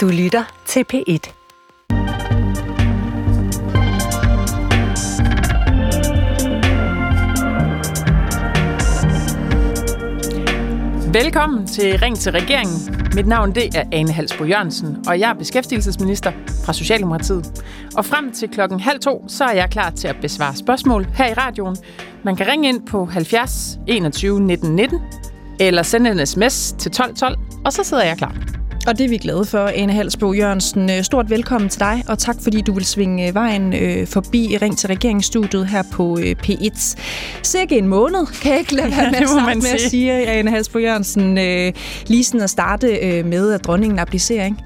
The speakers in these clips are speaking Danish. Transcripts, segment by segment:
Du lytter til P1. Velkommen til Ring til regeringen. Mit navn det er Ane Halsbo Jørgensen, og jeg er beskæftigelsesminister fra Socialdemokratiet. Og frem til klokken halv to, så er jeg klar til at besvare spørgsmål her i radioen. Man kan ringe ind på 70 21 19 19, eller sende en sms til 12 12, og så sidder jeg klar. Og det er vi glade for, Ane Halsbo Jørgensen. Øh, stort velkommen til dig, og tak fordi du vil svinge øh, vejen øh, forbi Ring til regeringsstudiet her på øh, P1. Cirka en måned, kan jeg ikke lade være med, det må at, man med at sige. sige, Ane Halsbo Jørgensen. Øh, lige sådan at starte øh, med, at dronningen applicerer, ikke?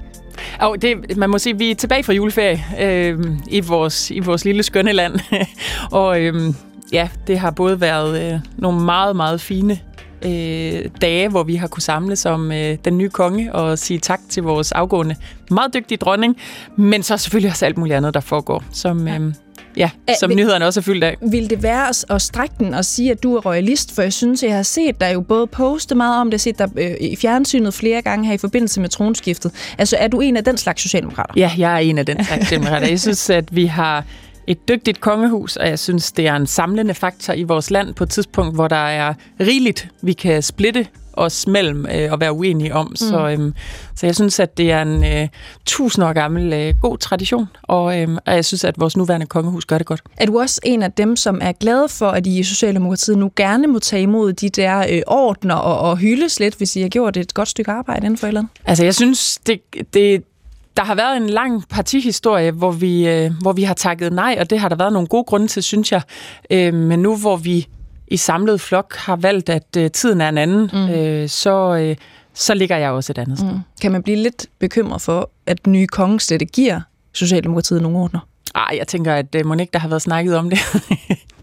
Og det, man må sige, at vi er tilbage fra juleferie øh, i, vores, i vores lille skønne land. og øh, ja, det har både været øh, nogle meget, meget fine øh, dage, hvor vi har kunne samles om øh, den nye konge og sige tak til vores afgående meget dygtige dronning, men så selvfølgelig også alt muligt andet, der foregår, som, øh, ja, Æ, som vil- nyhederne også er fyldt af. Vil det være at, at strække den og sige, at du er royalist? For jeg synes, jeg har set dig jo både poste meget om det, set dig øh, i fjernsynet flere gange her i forbindelse med tronskiftet. Altså, er du en af den slags socialdemokrater? Ja, jeg er en af den slags demokrater. Jeg synes, at vi har et dygtigt kongehus, og jeg synes, det er en samlende faktor i vores land på et tidspunkt, hvor der er rigeligt, vi kan splitte os mellem øh, og være uenige om. Mm. Så, øhm, så jeg synes, at det er en øh, tusind år gammel øh, god tradition, og, øhm, og jeg synes, at vores nuværende kongehus gør det godt. Er du også en af dem, som er glade for, at I i Socialdemokratiet nu gerne må tage imod de der øh, ordner og, og hyldes lidt, hvis I har gjort et godt stykke arbejde inden for et eller andet? Altså, jeg synes, det, det, der har været en lang partihistorie, hvor vi, øh, hvor vi har takket nej, og det har der været nogle gode grunde til, synes jeg. Øh, men nu, hvor vi i samlet flok har valgt, at øh, tiden er en anden, mm. øh, så, øh, så ligger jeg også et andet sted. Mm. Kan man blive lidt bekymret for, at nye konge slet ikke giver Socialdemokratiet nogle ordner? Ej, jeg tænker, at øh, Monique, der har været snakket om det.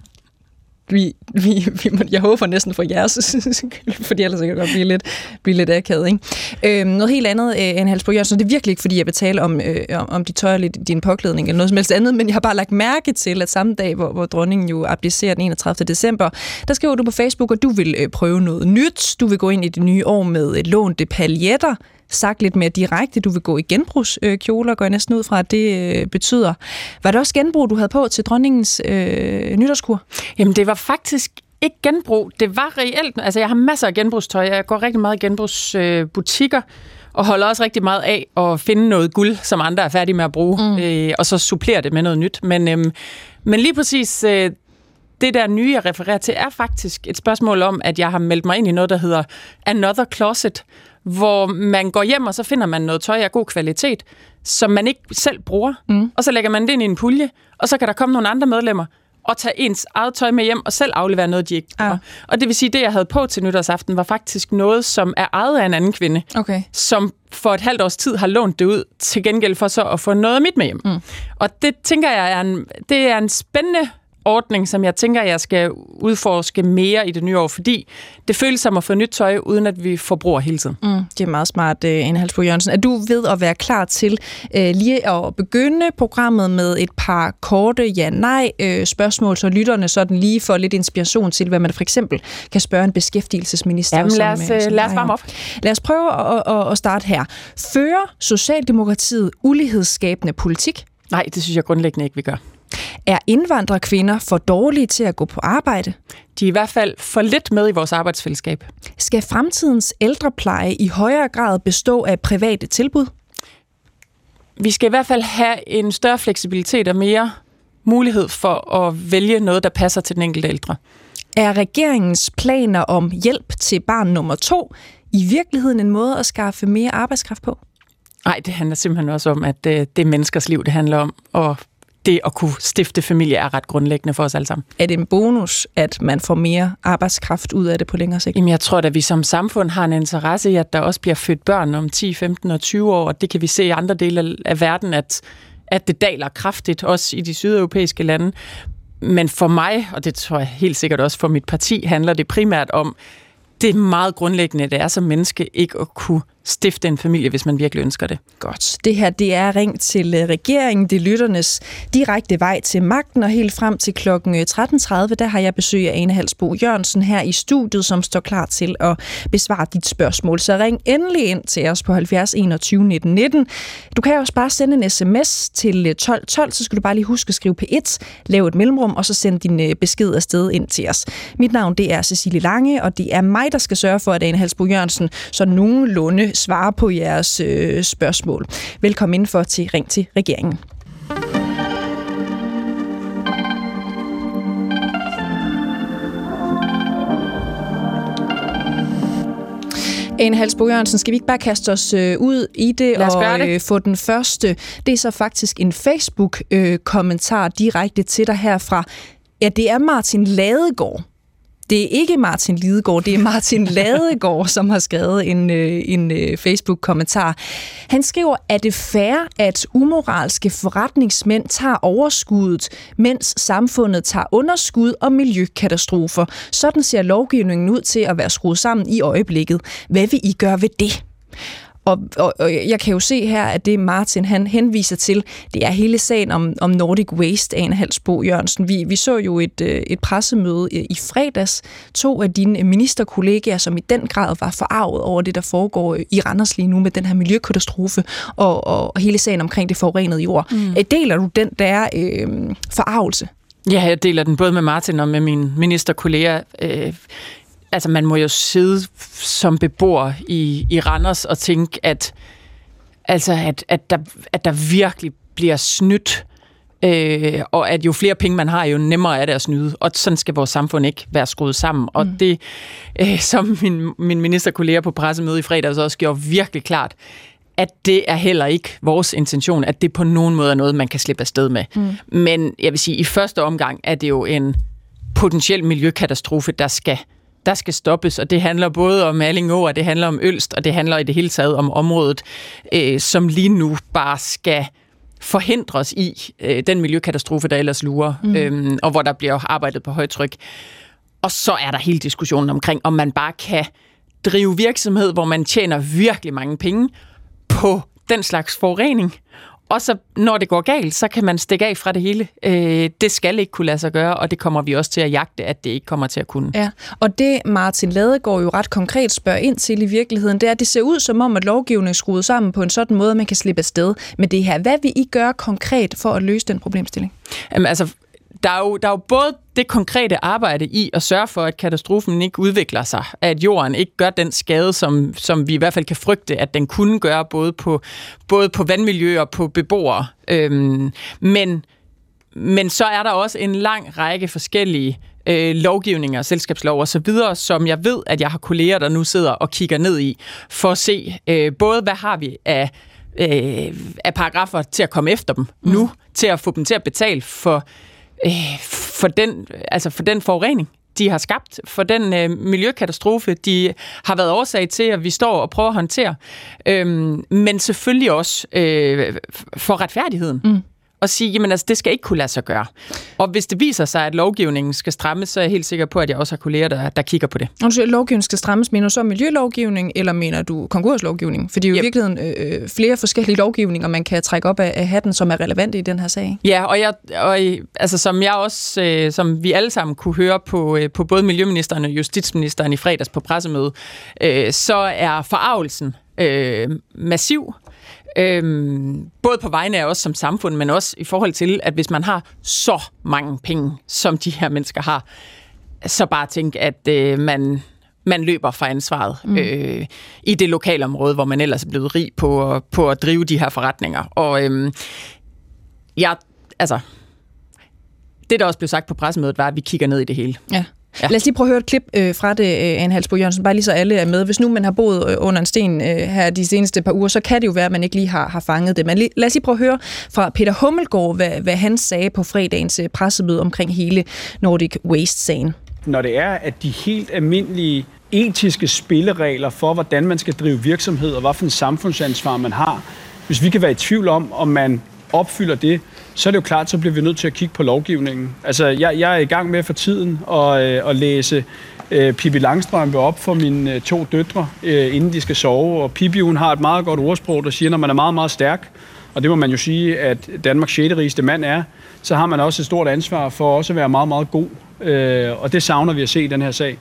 Vi, vi, vi må, jeg håber næsten for jeres skyld, fordi ellers kan det godt blive lidt, blive lidt akavet. Ikke? Øhm, noget helt andet øh, end Halsbro Jørgensen, det er virkelig ikke, fordi jeg vil tale om, øh, om, om de tøjer lidt din påklædning eller noget som helst andet, men jeg har bare lagt mærke til, at samme dag, hvor, hvor dronningen jo abdicerer den 31. december, der skriver du på Facebook, at du vil øh, prøve noget nyt. Du vil gå ind i det nye år med øh, lånte paljetter. Sagt lidt mere direkte, du vil gå i genbrugskjoler, går jeg næsten ud fra, at det øh, betyder. Var det også genbrug, du havde på til dronningens øh, nytårskur? Jamen, det var faktisk ikke genbrug. Det var reelt. Altså, jeg har masser af genbrugstøj. Jeg går rigtig meget i genbrugsbutikker. Og holder også rigtig meget af at finde noget guld, som andre er færdige med at bruge, mm. øh, og så supplere det med noget nyt. Men, øhm, men lige præcis øh, det der nye, jeg refererer til, er faktisk et spørgsmål om, at jeg har meldt mig ind i noget, der hedder Another Closet, hvor man går hjem, og så finder man noget tøj af god kvalitet, som man ikke selv bruger, mm. og så lægger man det ind i en pulje, og så kan der komme nogle andre medlemmer, og tage ens eget tøj med hjem og selv aflevere noget, de ikke bruger. Ah. Og det vil sige, at det, jeg havde på til nytårsaften, var faktisk noget, som er ejet af en anden kvinde, Okay. som for et halvt års tid har lånt det ud, til gengæld for så at få noget af mit med hjem. Mm. Og det tænker jeg er en, det er en spændende ordning, som jeg tænker, jeg skal udforske mere i det nye år, fordi det føles som at få nyt tøj, uden at vi forbruger hele tiden. Mm, det er meget smart, uh, Anne Halsbo Jørgensen. Er du ved at være klar til uh, lige at begynde programmet med et par korte ja-nej-spørgsmål, så lytterne sådan lige får lidt inspiration til, hvad man for eksempel kan spørge en beskæftigelsesminister Jamen, lad os, øh, øh, som lad os varme op. Lad os prøve at, at, at starte her. Fører Socialdemokratiet ulighedsskabende politik? Nej, det synes jeg grundlæggende ikke, vi gør. Er indvandrerkvinder for dårlige til at gå på arbejde? De er i hvert fald for lidt med i vores arbejdsfællesskab. Skal fremtidens ældrepleje i højere grad bestå af private tilbud? Vi skal i hvert fald have en større fleksibilitet og mere mulighed for at vælge noget, der passer til den enkelte ældre. Er regeringens planer om hjælp til barn nummer to i virkeligheden en måde at skaffe mere arbejdskraft på? Nej, det handler simpelthen også om, at øh, det er menneskers liv, det handler om, og det at kunne stifte familie er ret grundlæggende for os alle sammen. Er det en bonus, at man får mere arbejdskraft ud af det på længere sigt? Jamen, jeg tror at vi som samfund har en interesse i, at der også bliver født børn om 10, 15 og 20 år, og det kan vi se i andre dele af verden, at, at det daler kraftigt, også i de sydeuropæiske lande. Men for mig, og det tror jeg helt sikkert også for mit parti, handler det primært om, det er meget grundlæggende, det er som menneske ikke at kunne stifte en familie, hvis man virkelig ønsker det. Godt. Det her, det er ring til øh, regeringen. Det er lytternes direkte vej til magten, og helt frem til klokken øh, 13.30, der har jeg besøg af Ane Halsbo Jørgensen her i studiet, som står klar til at besvare dit spørgsmål. Så ring endelig ind til os på 70 21 19 19. Du kan også bare sende en sms til øh, 12 12, så skal du bare lige huske at skrive P1, lave et mellemrum, og så sende din besked afsted ind til os. Mit navn, det er Cecilie Lange, og det er mig, der skal sørge for, at Ane Halsbo Jørgensen så nogenlunde svare på jeres øh, spørgsmål. Velkommen indenfor til Ring til regeringen. En Halsbo Jørgensen, skal vi ikke bare kaste os øh, ud i det og det. Øh, få den første? Det er så faktisk en Facebook-kommentar øh, direkte til dig herfra. Ja, det er Martin Ladegaard, det er ikke Martin Lidegaard, det er Martin Ladegaard, som har skrevet en, øh, en øh, Facebook-kommentar. Han skriver, at det fair, at umoralske forretningsmænd tager overskuddet, mens samfundet tager underskud og miljøkatastrofer. Sådan ser lovgivningen ud til at være skruet sammen i øjeblikket. Hvad vil I gøre ved det? Og, og, og jeg kan jo se her, at det Martin han henviser til, det er hele sagen om, om Nordic Waste af en Halsbo Jørgensen. Vi, vi så jo et, øh, et pressemøde i fredags. To af dine ministerkollegaer, som i den grad var forarvet over det, der foregår i Randers lige nu med den her miljøkatastrofe og, og, og hele sagen omkring det forurenede jord. Mm. Deler du den der øh, forarvelse? Ja, jeg deler den både med Martin og med mine ministerkolleger. Altså man må jo sidde som beboer i, i Randers og tænke, at, altså at, at, der, at der virkelig bliver snydt, øh, og at jo flere penge man har, jo nemmere er det at snyde. Og sådan skal vores samfund ikke være skruet sammen. Og mm. det, øh, som min, min ministerkollega på pressemødet i fredags også gjorde virkelig klart, at det er heller ikke vores intention, at det på nogen måde er noget, man kan slippe afsted med. Mm. Men jeg vil sige, i første omgang er det jo en potentiel miljøkatastrofe, der skal der skal stoppes, og det handler både om Allingå, og det handler om Ølst, og det handler i det hele taget om området, øh, som lige nu bare skal forhindres i øh, den miljøkatastrofe, der ellers lurer, mm. øh, og hvor der bliver arbejdet på højtryk. Og så er der hele diskussionen omkring, om man bare kan drive virksomhed, hvor man tjener virkelig mange penge på den slags forurening, og så når det går galt, så kan man stikke af fra det hele. Øh, det skal ikke kunne lade sig gøre, og det kommer vi også til at jagte, at det ikke kommer til at kunne. Ja, og det Martin Ladegaard jo ret konkret spørger ind til i virkeligheden, det er, at det ser ud som om, at lovgivningen er skruet sammen på en sådan måde, at man kan slippe afsted med det her. Hvad vil I gøre konkret for at løse den problemstilling? Jamen, altså, der er, jo, der er jo både det konkrete arbejde i at sørge for, at katastrofen ikke udvikler sig, at jorden ikke gør den skade, som, som vi i hvert fald kan frygte, at den kunne gøre både på, både på vandmiljø og på beboere. Øhm, men, men så er der også en lang række forskellige øh, lovgivninger, selskabslov og så videre, som jeg ved, at jeg har kolleger, der nu sidder og kigger ned i, for at se øh, både, hvad har vi af øh, af paragrafer til at komme efter dem mm. nu, til at få dem til at betale for øh, for, den, altså for den forurening, de har skabt, for den øh, miljøkatastrofe, de har været årsag til, at vi står og prøver at håndtere. Øhm, men selvfølgelig også øh, for retfærdigheden. Mm og sige, jamen altså, det skal ikke kunne lade sig gøre. Og hvis det viser sig, at lovgivningen skal strammes, så er jeg helt sikker på, at jeg også har kolleger, der, der kigger på det. Når du siger, at lovgivningen skal strammes, mener du så miljølovgivning, eller mener du konkurslovgivning? For det er jo yep. i virkeligheden øh, øh, flere forskellige lovgivninger, man kan trække op af, af hatten, som er relevante i den her sag. Ja, og, jeg, og altså, som jeg også, øh, som vi alle sammen kunne høre på, øh, på både Miljøministeren og Justitsministeren i fredags på pressemøde, øh, så er forarvelsen øh, massiv Øhm, både på vegne af os som samfund, men også i forhold til, at hvis man har så mange penge, som de her mennesker har, så bare tænk, at øh, man, man løber fra ansvaret mm. øh, i det lokale område, hvor man ellers er blevet rig på, på at drive de her forretninger. Og øh, ja, altså, det der også blev sagt på pressemødet, var, at vi kigger ned i det hele. Ja. Ja. Lad os lige prøve at høre et klip øh, fra det, øh, Anne Halsbo Jørgensen, bare lige så alle er med. Hvis nu man har boet øh, under en sten øh, her de seneste par uger, så kan det jo være, at man ikke lige har, har fanget det. Men lige, lad os lige prøve at høre fra Peter Hummelgaard, hvad, hvad han sagde på fredagens øh, pressemøde omkring hele Nordic Waste-sagen. Når det er, at de helt almindelige etiske spilleregler for, hvordan man skal drive virksomhed og hvad for en samfundsansvar man har, hvis vi kan være i tvivl om, om man opfylder det, så er det jo klart, så bliver vi nødt til at kigge på lovgivningen. Altså, jeg, jeg er i gang med for tiden at, øh, at læse øh, Pippi Langstrømpe op for mine øh, to døtre, øh, inden de skal sove. Og Pippi, hun har et meget godt ordsprog, der siger, når man er meget, meget stærk, og det må man jo sige, at Danmarks 6. rigeste mand er, så har man også et stort ansvar for også at være meget, meget god. Øh, og det savner vi at se i den her sag.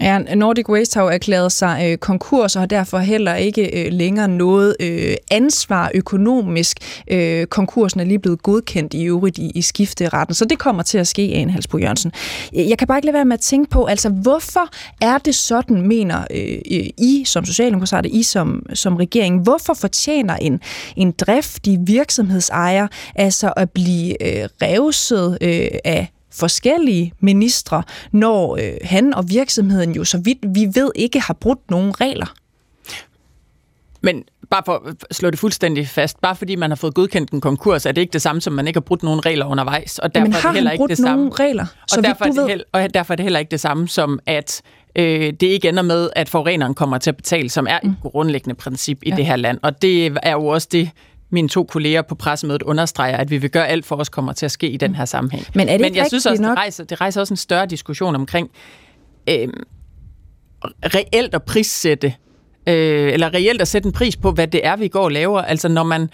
Ja, Nordic Waste har jo erklæret sig øh, konkurs og har derfor heller ikke øh, længere noget øh, ansvar økonomisk. Øh, konkursen er lige blevet godkendt i øvrigt i, i skifteretten, så det kommer til at ske, Ane Halsbo Jørgensen. Jeg kan bare ikke lade være med at tænke på, altså hvorfor er det sådan, mener øh, øh I som Socialdemokrater, I som, som regering, hvorfor fortjener en, en driftig virksomhedsejer altså at blive øh, revset øh, af forskellige ministre, når øh, han og virksomheden jo så vidt vi ved ikke har brudt nogen regler. Men bare for at slå det fuldstændig fast, bare fordi man har fået godkendt en konkurs, er det ikke det samme, som man ikke har brudt nogen regler undervejs. Og derfor Men har er det heller ikke det samme. regler? Så og, derfor er det heller, og derfor er det heller ikke det samme som, at øh, det ikke ender med, at forureneren kommer til at betale, som er et mm. grundlæggende princip i ja. det her land. Og det er jo også det, mine to kolleger på pressemødet understreger, at vi vil gøre alt for os kommer til at ske i den her sammenhæng. Men, er det Men jeg synes også, nok? det rejser, det rejser også en større diskussion omkring øh, reelt at prissætte, øh, eller reelt at sætte en pris på, hvad det er, vi går og laver. Altså når man,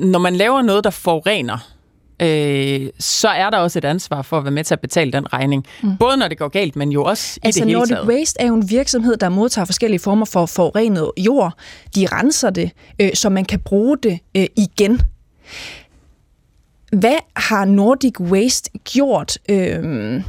når man laver noget, der forurener, øh, så er der også et ansvar for at være med til at betale den regning. Mm. Både når det går galt, men jo også i altså, det hele Nordic taget. Waste er jo en virksomhed, der modtager forskellige former for forurenet jord. De renser det, øh, så man kan bruge det øh, igen. Hvad har Nordic Waste gjort... Øh,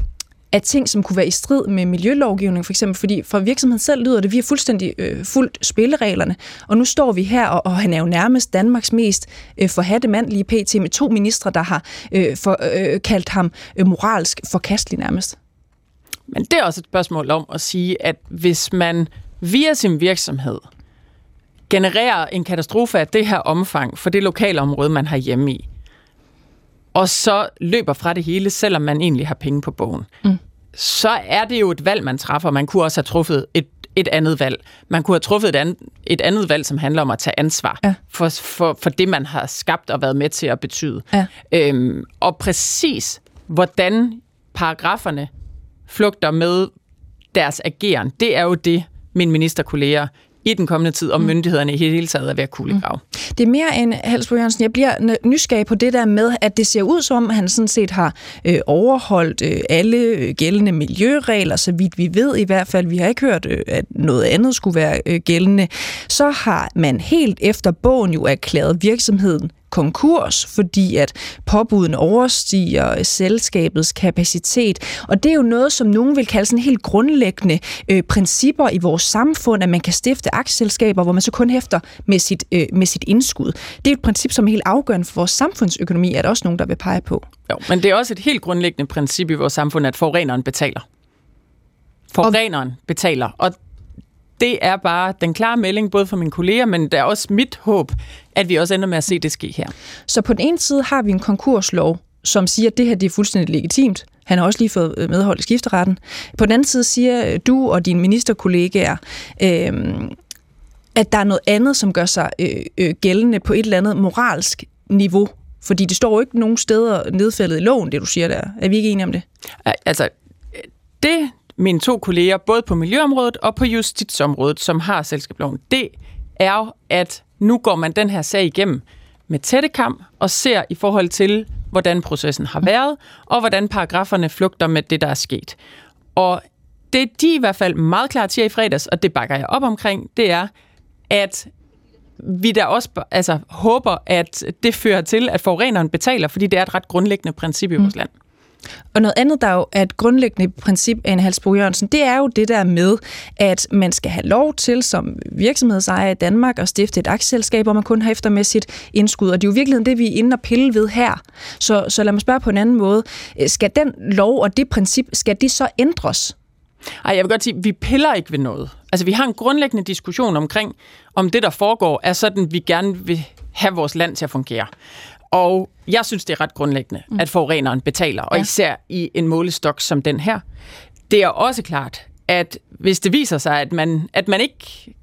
af ting, som kunne være i strid med miljølovgivning, for eksempel, fordi for virksomheden selv lyder det, vi har fuldstændig øh, fuldt spillereglerne, og nu står vi her, og, og han er jo nærmest Danmarks mest øh, forhatte mand lige pt. med to ministre, der har øh, for, øh, kaldt ham øh, moralsk forkastelig nærmest. Men det er også et spørgsmål om at sige, at hvis man via sin virksomhed genererer en katastrofe af det her omfang for det lokale område, man har hjemme i, og så løber fra det hele, selvom man egentlig har penge på bogen, mm. Så er det jo et valg, man træffer. Man kunne også have truffet et, et andet valg. Man kunne have truffet et andet, et andet valg, som handler om at tage ansvar ja. for, for, for det, man har skabt og været med til at betyde. Ja. Øhm, og præcis hvordan paragraferne flugter med deres ageren, det er jo det, mine ministerkolleger i den kommende tid, om mm. myndighederne i hele taget er ved at kuglegrave. Mm. Det er mere end Halsbo Jørgensen. Jeg bliver nysgerrig på det der med, at det ser ud som, at han sådan set har øh, overholdt øh, alle øh, gældende miljøregler, så vidt vi ved i hvert fald. Vi har ikke hørt, øh, at noget andet skulle være øh, gældende. Så har man helt efter bogen jo erklæret virksomheden konkurs, fordi at påbuden overstiger selskabets kapacitet. Og det er jo noget, som nogen vil kalde sådan helt grundlæggende øh, principper i vores samfund, at man kan stifte aktieselskaber, hvor man så kun hæfter med sit, øh, med sit indskud. Det er et princip, som er helt afgørende for vores samfundsøkonomi, er der også nogen, der vil pege på. Jo, men det er også et helt grundlæggende princip i vores samfund, at forureneren betaler. Forureneren betaler. Og det er bare den klare melding, både for mine kolleger, men det er også mit håb, at vi også ender med at se det ske her. Så på den ene side har vi en konkurslov, som siger, at det her det er fuldstændig legitimt. Han har også lige fået øh, medhold i skifteretten. På den anden side siger du og dine ministerkollegaer, øh, at der er noget andet, som gør sig øh, øh, gældende på et eller andet moralsk niveau. Fordi det står jo ikke nogen steder nedfældet i loven, det du siger der. Er vi ikke enige om det? Altså, det mine to kolleger, både på miljøområdet og på justitsområdet, som har selskabsloven, det er jo, at nu går man den her sag igennem med tættekam og ser i forhold til, hvordan processen har været, og hvordan paragraferne flugter med det, der er sket. Og det, de i hvert fald meget klart siger i fredags, og det bakker jeg op omkring, det er, at vi da også altså, håber, at det fører til, at forureneren betaler, fordi det er et ret grundlæggende princip i vores mm. Og noget andet, der jo er et grundlæggende princip af en Halsbo Jørgensen, det er jo det der med, at man skal have lov til som virksomhedsejer i Danmark at stifte et aktieselskab, hvor man kun har efter med sit indskud. Og det er jo virkelig det, vi er inde og pille ved her. Så, så lad mig spørge på en anden måde. Øh, skal den lov og det princip, skal det så ændres? Ej, jeg vil godt sige, vi piller ikke ved noget. Altså, vi har en grundlæggende diskussion omkring, om det, der foregår, er sådan, vi gerne vil have vores land til at fungere. Og jeg synes, det er ret grundlæggende, mm. at forureneren betaler, og ja. især i en målestok som den her. Det er også klart, at hvis det viser sig, at man, at man ikke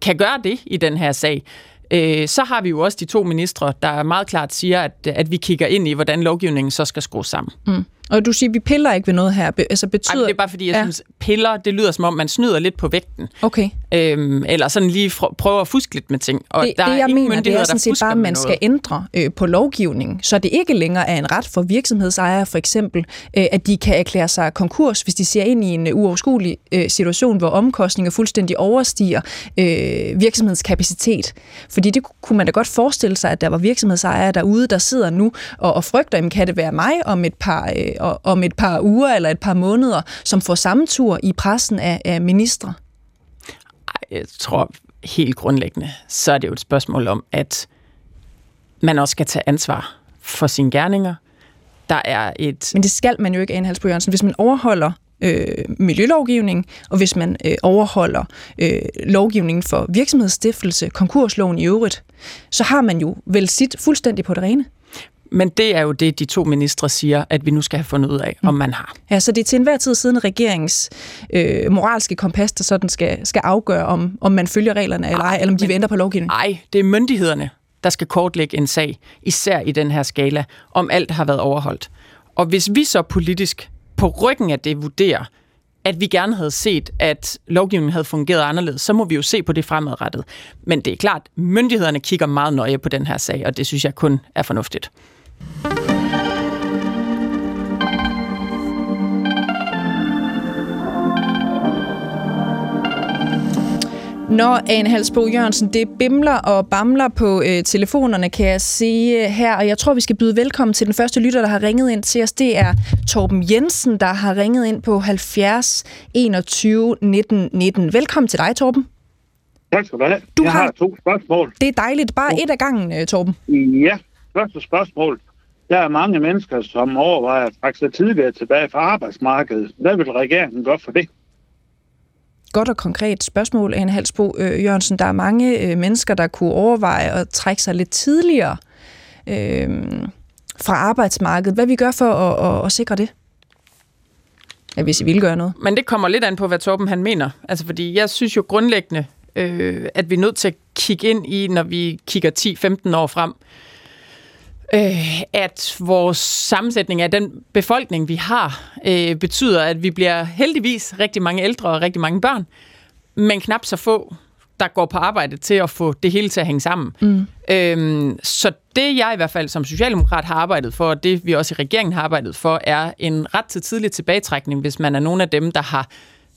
kan gøre det i den her sag, øh, så har vi jo også de to ministre, der meget klart siger, at, at vi kigger ind i, hvordan lovgivningen så skal skrues sammen. Mm. Og du siger, at vi piller ikke ved noget her. Altså betyder... Ej, det er bare fordi, jeg ja. synes, piller, det lyder som om, man snyder lidt på vægten. Okay. Øhm, eller sådan lige prøver at fuske lidt med ting. Og Det, der det er jeg ingen mener, det er sådan set bare, at man skal ændre øh, på lovgivningen, så det ikke længere er en ret for virksomhedsejere, for eksempel, øh, at de kan erklære sig konkurs, hvis de ser ind i en øh, uoverskuelig øh, situation, hvor omkostninger fuldstændig overstiger øh, virksomhedens kapacitet. Fordi det kunne man da godt forestille sig, at der var virksomhedsejere derude, der sidder nu og, og frygter, jamen, kan det være mig om et, par, øh, om et par uger eller et par måneder, som får samme tur i pressen af, af ministre? Jeg tror helt grundlæggende, så er det jo et spørgsmål om, at man også skal tage ansvar for sine gerninger. Der er et... Men det skal man jo ikke, Anne Halsbo Jørgensen. Hvis man overholder øh, miljølovgivning, og hvis man øh, overholder øh, lovgivningen for virksomhedsstiftelse, konkursloven i øvrigt, så har man jo vel sit fuldstændig på det rene. Men det er jo det, de to ministre siger, at vi nu skal have fundet ud af, om man har. Ja, så det er til enhver tid siden regeringens øh, moralske kompas, der sådan skal, skal afgøre, om, om man følger reglerne eller ej, eller om de ændre på lovgivningen. Nej, det er myndighederne, der skal kortlægge en sag, især i den her skala, om alt har været overholdt. Og hvis vi så politisk på ryggen af det vurderer, at vi gerne havde set, at lovgivningen havde fungeret anderledes, så må vi jo se på det fremadrettet. Men det er klart, myndighederne kigger meget nøje på den her sag, og det synes jeg kun er fornuftigt. Når Ane Halsbo Jørgensen, det bimler og bamler på øh, telefonerne, kan jeg se her, og jeg tror, vi skal byde velkommen til den første lytter, der har ringet ind til os. Det er Torben Jensen, der har ringet ind på 70 21 19 19. Velkommen til dig, Torben. Tak skal du have. Du jeg har- har... to spørgsmål. Det er dejligt. Bare et af gangen, øh, Torben. Ja, første spørgsmål. Der er mange mennesker, som overvejer at trække sig tidligere tilbage fra arbejdsmarkedet. Hvad vil regeringen gøre for det? Godt og konkret spørgsmål, Ane Halsbo øh, Jørgensen. Der er mange øh, mennesker, der kunne overveje at trække sig lidt tidligere øh, fra arbejdsmarkedet. Hvad vi gør for at, at, at sikre det? Ja, hvis I vil gøre noget. Men det kommer lidt an på, hvad Torben han mener. Altså, fordi jeg synes jo grundlæggende, øh, at vi er nødt til at kigge ind i, når vi kigger 10-15 år frem, øh, at vores sammensætning af den befolkning, vi har, øh, betyder, at vi bliver heldigvis rigtig mange ældre og rigtig mange børn, men knap så få, der går på arbejde til at få det hele til at hænge sammen. Mm. Øhm, så det, jeg i hvert fald som socialdemokrat har arbejdet for, og det vi også i regeringen har arbejdet for, er en ret til tidlig tilbagetrækning, hvis man er nogle af dem, der har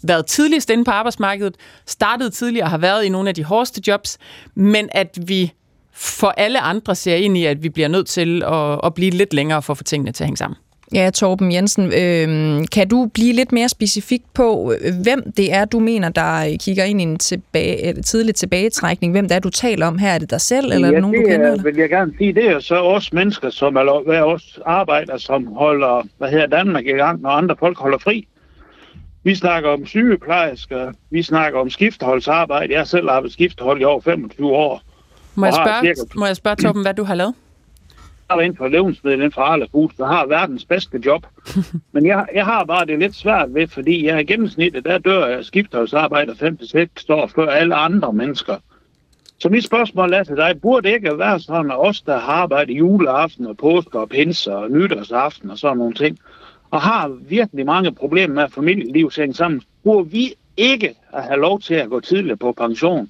været tidligst inde på arbejdsmarkedet, startet tidligere og har været i nogle af de hårdeste jobs, men at vi for alle andre ser ind i, at vi bliver nødt til at, at blive lidt længere for at få tingene til at hænge sammen. Ja, Torben Jensen, øh, kan du blive lidt mere specifik på, øh, hvem det er, du mener, der kigger ind i en tilbage, eller tidlig tilbagetrækning? Hvem det er, du taler om her? Er det dig selv, eller er det nogen, du det kender? er, Eller? vil jeg gerne sige, det er så også mennesker, som er hvad også arbejder, som holder hvad her Danmark i gang, når andre folk holder fri. Vi snakker om sygeplejersker, vi snakker om skifteholdsarbejde. Jeg har selv arbejdet skiftehold i over 25 år. Må jeg, har spørge, cirka- må jeg spørge Torben, hvad du har lavet? Jeg er inden for levensmiddel, inden for Arla Foods, der har verdens bedste job. Men jeg, jeg har bare det lidt svært ved, fordi jeg i gennemsnittet, der dør jeg skifteholdsarbejder 5-6 år før alle andre mennesker. Så mit spørgsmål er til dig, burde det ikke være sådan, at os, der har arbejdet juleaften og påske og pinse og nytårsaften og sådan nogle ting, og har virkelig mange problemer med familieliv sammen, burde vi ikke at have lov til at gå tidligere på pension?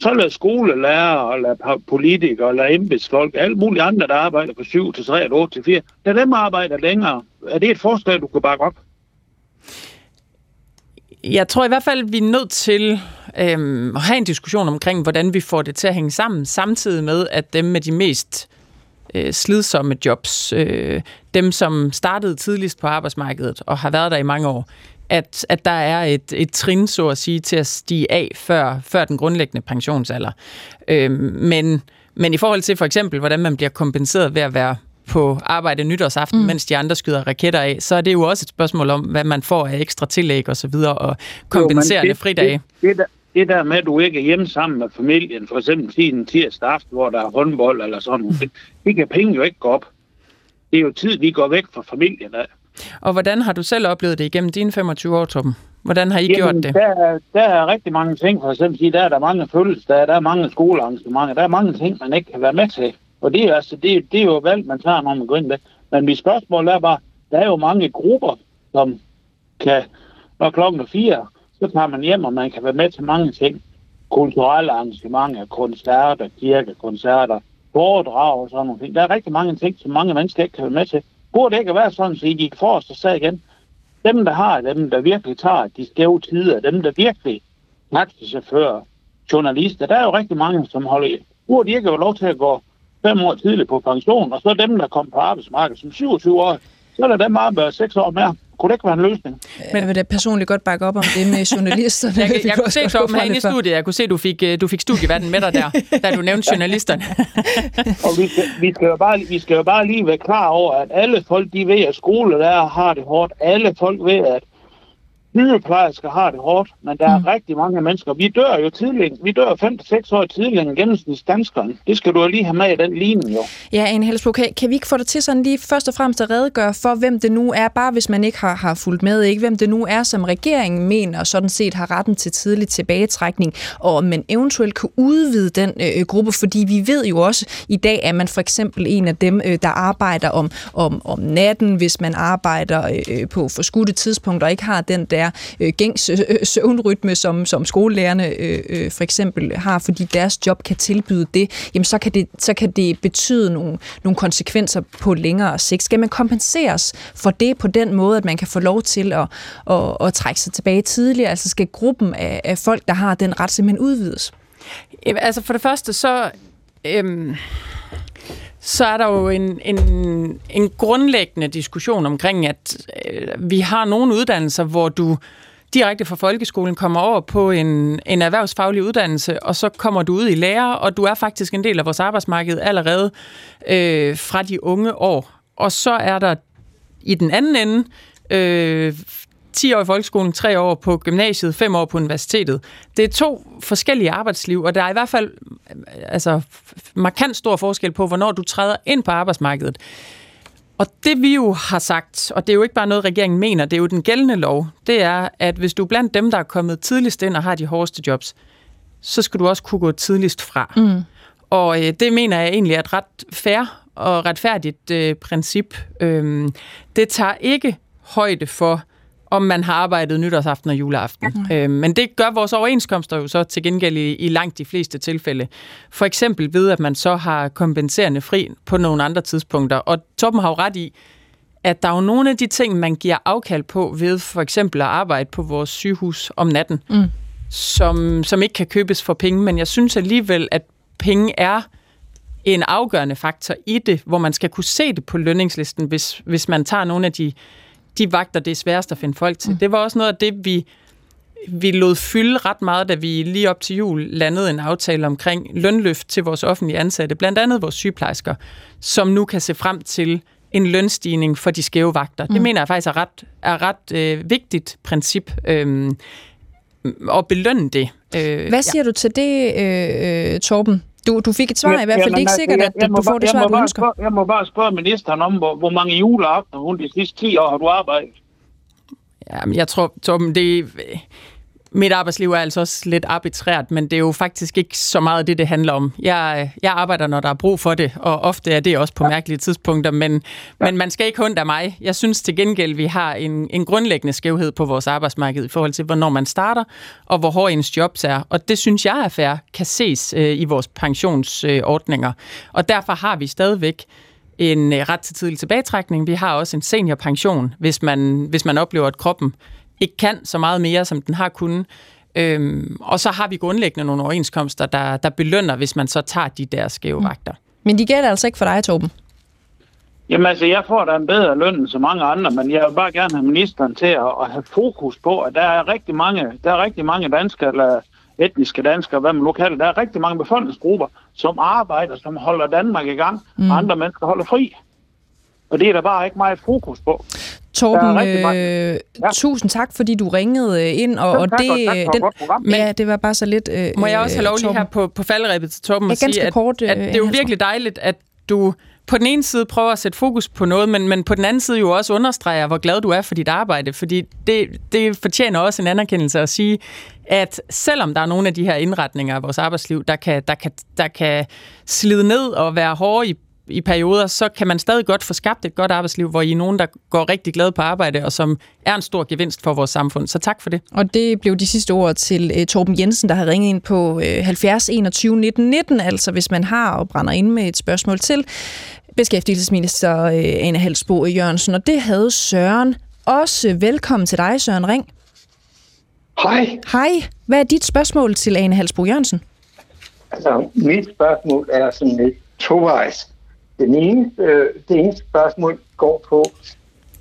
Så lad skolelærer, og lad politikere, og lad embedsfolk, alle mulige andre, der arbejder fra 7 til 3 og 8 til 4, lad dem arbejde længere. Er det et forslag, du kan bakke op? Jeg tror i hvert fald, vi er nødt til øhm, at have en diskussion omkring, hvordan vi får det til at hænge sammen, samtidig med, at dem med de mest øh, slidsomme jobs, øh, dem som startede tidligst på arbejdsmarkedet og har været der i mange år, at, at der er et, et trin, så at sige, til at stige af før, før den grundlæggende pensionsalder. Øhm, men, men i forhold til for eksempel, hvordan man bliver kompenseret ved at være på arbejde nytårsaften, mm. mens de andre skyder raketter af, så er det jo også et spørgsmål om, hvad man får af ekstra tillæg og så videre, og kompenserende Jo, men fridage. Det, det, der, det der med, at du ikke er hjemme sammen med familien, for eksempel sige en tirsdag aften, hvor der er håndbold eller sådan noget, det, det kan penge jo ikke gå op. Det er jo tid, vi går væk fra familien af. Og hvordan har du selv oplevet det igennem dine 25 år, Torben? Hvordan har I gjort det? Der, er- der er rigtig mange ting, for eksempel sige, der er der mange fødselsdage, der er mange skolearrangementer, der er mange ting, man ikke kan være med til. Og det er, altså, det, det er jo valg, man tager, når man går ind med. Men mit spørgsmål er bare, der er jo mange grupper, som kan, når klokken er fire, så tager man hjem, og man kan være med til mange ting. Kulturelle arrangementer, koncerter, kirkekoncerter, foredrag og sådan nogle ting. Der er rigtig mange ting, som mange mennesker ikke kan være med til. Burde det ikke være sådan, så I gik forrest og sagde igen, dem, der har, dem, der virkelig tager de skæve tider, dem, der virkelig taxichauffører, journalister, der er jo rigtig mange, som holder i. Burde de ikke have lov til at gå fem år tidligt på pension, og så dem, der kom på arbejdsmarkedet som 27 år, så er der dem arbejder seks år mere. Kunne det ikke være en løsning? Men jeg vil da personligt godt bakke op om det med journalisterne. Jeg, jeg, jeg kunne se, Torben, gå fra herinde i studiet, jeg kunne se, du fik, øh, du fik studieverden med dig der, da du nævnte journalisterne. Og vi skal, vi, skal jo bare, vi skal jo bare lige være klar over, at alle folk, de ved, at skolelærer har det hårdt. Alle folk ved, at sygeplejersker har det hårdt, men der er mm. rigtig mange mennesker. Vi dør jo tidligt. Vi dør 5-6 år tidligere end gennemsnitsdanskeren. Det skal du jo lige have med i den ligning, jo. Ja, Anne Helsbo, kan, kan vi ikke få dig til sådan lige først og fremmest at redegøre for, hvem det nu er, bare hvis man ikke har, har fulgt med, ikke hvem det nu er, som regeringen mener sådan set har retten til tidlig tilbagetrækning, og om man eventuelt kan udvide den øh, gruppe, fordi vi ved jo også i dag, at man for eksempel en af dem, øh, der arbejder om, om, om natten, hvis man arbejder øh, på forskudte tidspunkter og ikke har den der øh, gængs øh, øh, søvnrytme, som, som skolelærerne øh, øh, for eksempel har, fordi deres job kan tilbyde det, jamen så kan det, så kan det betyde nogle, nogle konsekvenser på længere sigt. Skal man kompenseres for det på den måde, at man kan få lov til at, at, at trække sig tilbage tidligere? Altså skal gruppen af, af folk, der har den ret, simpelthen udvides? Jamen, Altså for det første, så... Øhm så er der jo en, en, en grundlæggende diskussion omkring, at øh, vi har nogle uddannelser, hvor du direkte fra folkeskolen kommer over på en, en erhvervsfaglig uddannelse, og så kommer du ud i lærer, og du er faktisk en del af vores arbejdsmarked allerede øh, fra de unge år. Og så er der i den anden ende øh, 10 år i folkeskolen, 3 år på gymnasiet, 5 år på universitetet. Det er to forskellige arbejdsliv, og der er i hvert fald altså, markant stor forskel på, hvornår du træder ind på arbejdsmarkedet. Og det vi jo har sagt, og det er jo ikke bare noget, regeringen mener, det er jo den gældende lov, det er, at hvis du er blandt dem, der er kommet tidligst ind og har de hårdeste jobs, så skal du også kunne gå tidligst fra. Mm. Og øh, det mener jeg egentlig er et ret fair og retfærdigt øh, princip. Øhm, det tager ikke højde for, om man har arbejdet nytårsaften og juleaften. Mm. Øhm, men det gør vores overenskomster jo så til gengæld i, i langt de fleste tilfælde. For eksempel ved, at man så har kompenserende fri på nogle andre tidspunkter. Og Torben har jo ret i, at der er jo nogle af de ting, man giver afkald på ved for eksempel at arbejde på vores sygehus om natten, mm. som, som ikke kan købes for penge. Men jeg synes alligevel, at penge er en afgørende faktor i det, hvor man skal kunne se det på lønningslisten, hvis, hvis man tager nogle af de, de vagter, det er sværest at finde folk til. Mm. Det var også noget af det, vi, vi lod fylde ret meget, da vi lige op til jul landede en aftale omkring lønløft til vores offentlige ansatte, blandt andet vores sygeplejersker, som nu kan se frem til en lønstigning for de skæve vagter. Mm. Det mener jeg faktisk er ret, er ret øh, vigtigt princip øh, at belønne det. Øh, Hvad siger ja. du til det, øh, Torben? Du, du fik et svar i hvert fald. Det er ikke sikkert, at du får det svar, du ønsker. Spørge, jeg må bare spørge ministeren om, hvor, hvor mange juleaftener hun de sidste 10 år har du arbejdet? Jamen, jeg tror, Torben, det, mit arbejdsliv er altså også lidt arbitrært, men det er jo faktisk ikke så meget det, det handler om. Jeg, jeg arbejder, når der er brug for det, og ofte er det også på mærkelige tidspunkter, men, ja. men man skal ikke hunde af mig. Jeg synes til gengæld, vi har en, en grundlæggende skævhed på vores arbejdsmarked i forhold til, hvornår man starter, og hvor hård ens jobs er. Og det synes jeg er fair, kan ses øh, i vores pensionsordninger. Øh, og derfor har vi stadigvæk en øh, ret til tidlig tilbagetrækning. Vi har også en seniorpension, hvis man, hvis man oplever, at kroppen ikke kan så meget mere, som den har kunnet. Øhm, og så har vi grundlæggende nogle overenskomster, der, der belønner, hvis man så tager de der skæve mm. vagter. Men de gælder altså ikke for dig, Torben? Jamen altså, jeg får da en bedre løn end så mange andre, men jeg vil bare gerne have ministeren til at, at have fokus på, at der er rigtig mange, der er rigtig mange danskere, eller etniske danskere, hvad man nu kalder der er rigtig mange befolkningsgrupper, som arbejder, som holder Danmark i gang, mm. og andre mennesker holder fri. Og det er der bare ikke meget fokus på. Torben, øh, ja. tusind tak, fordi du ringede ind. Og, og det, tak, den, men, ja, det var bare så lidt... Øh, må jeg også have lov lige her på, på falderæbet til Torben at sige, at, kort, at det er jo virkelig dejligt, at du på den ene side prøver at sætte fokus på noget, men, men på den anden side jo også understreger, hvor glad du er for dit arbejde, fordi det, det fortjener også en anerkendelse at sige, at selvom der er nogle af de her indretninger af vores arbejdsliv, der kan, der kan, der kan slide ned og være hårde i i perioder, så kan man stadig godt få skabt et godt arbejdsliv, hvor I er nogen, der går rigtig glade på arbejde, og som er en stor gevinst for vores samfund. Så tak for det. Og det blev de sidste ord til uh, Torben Jensen, der har ringet ind på uh, 70 21 19 19, altså hvis man har og brænder ind med et spørgsmål til beskæftigelsesminister uh, Ane Halsbo Jørgensen. Og det havde Søren også. Velkommen til dig, Søren Ring. Hej. Hej. Hvad er dit spørgsmål til Ane Halsbo Jørgensen? Altså, mit spørgsmål er sådan lidt tovejs. Den ene, øh, det ene spørgsmål går på,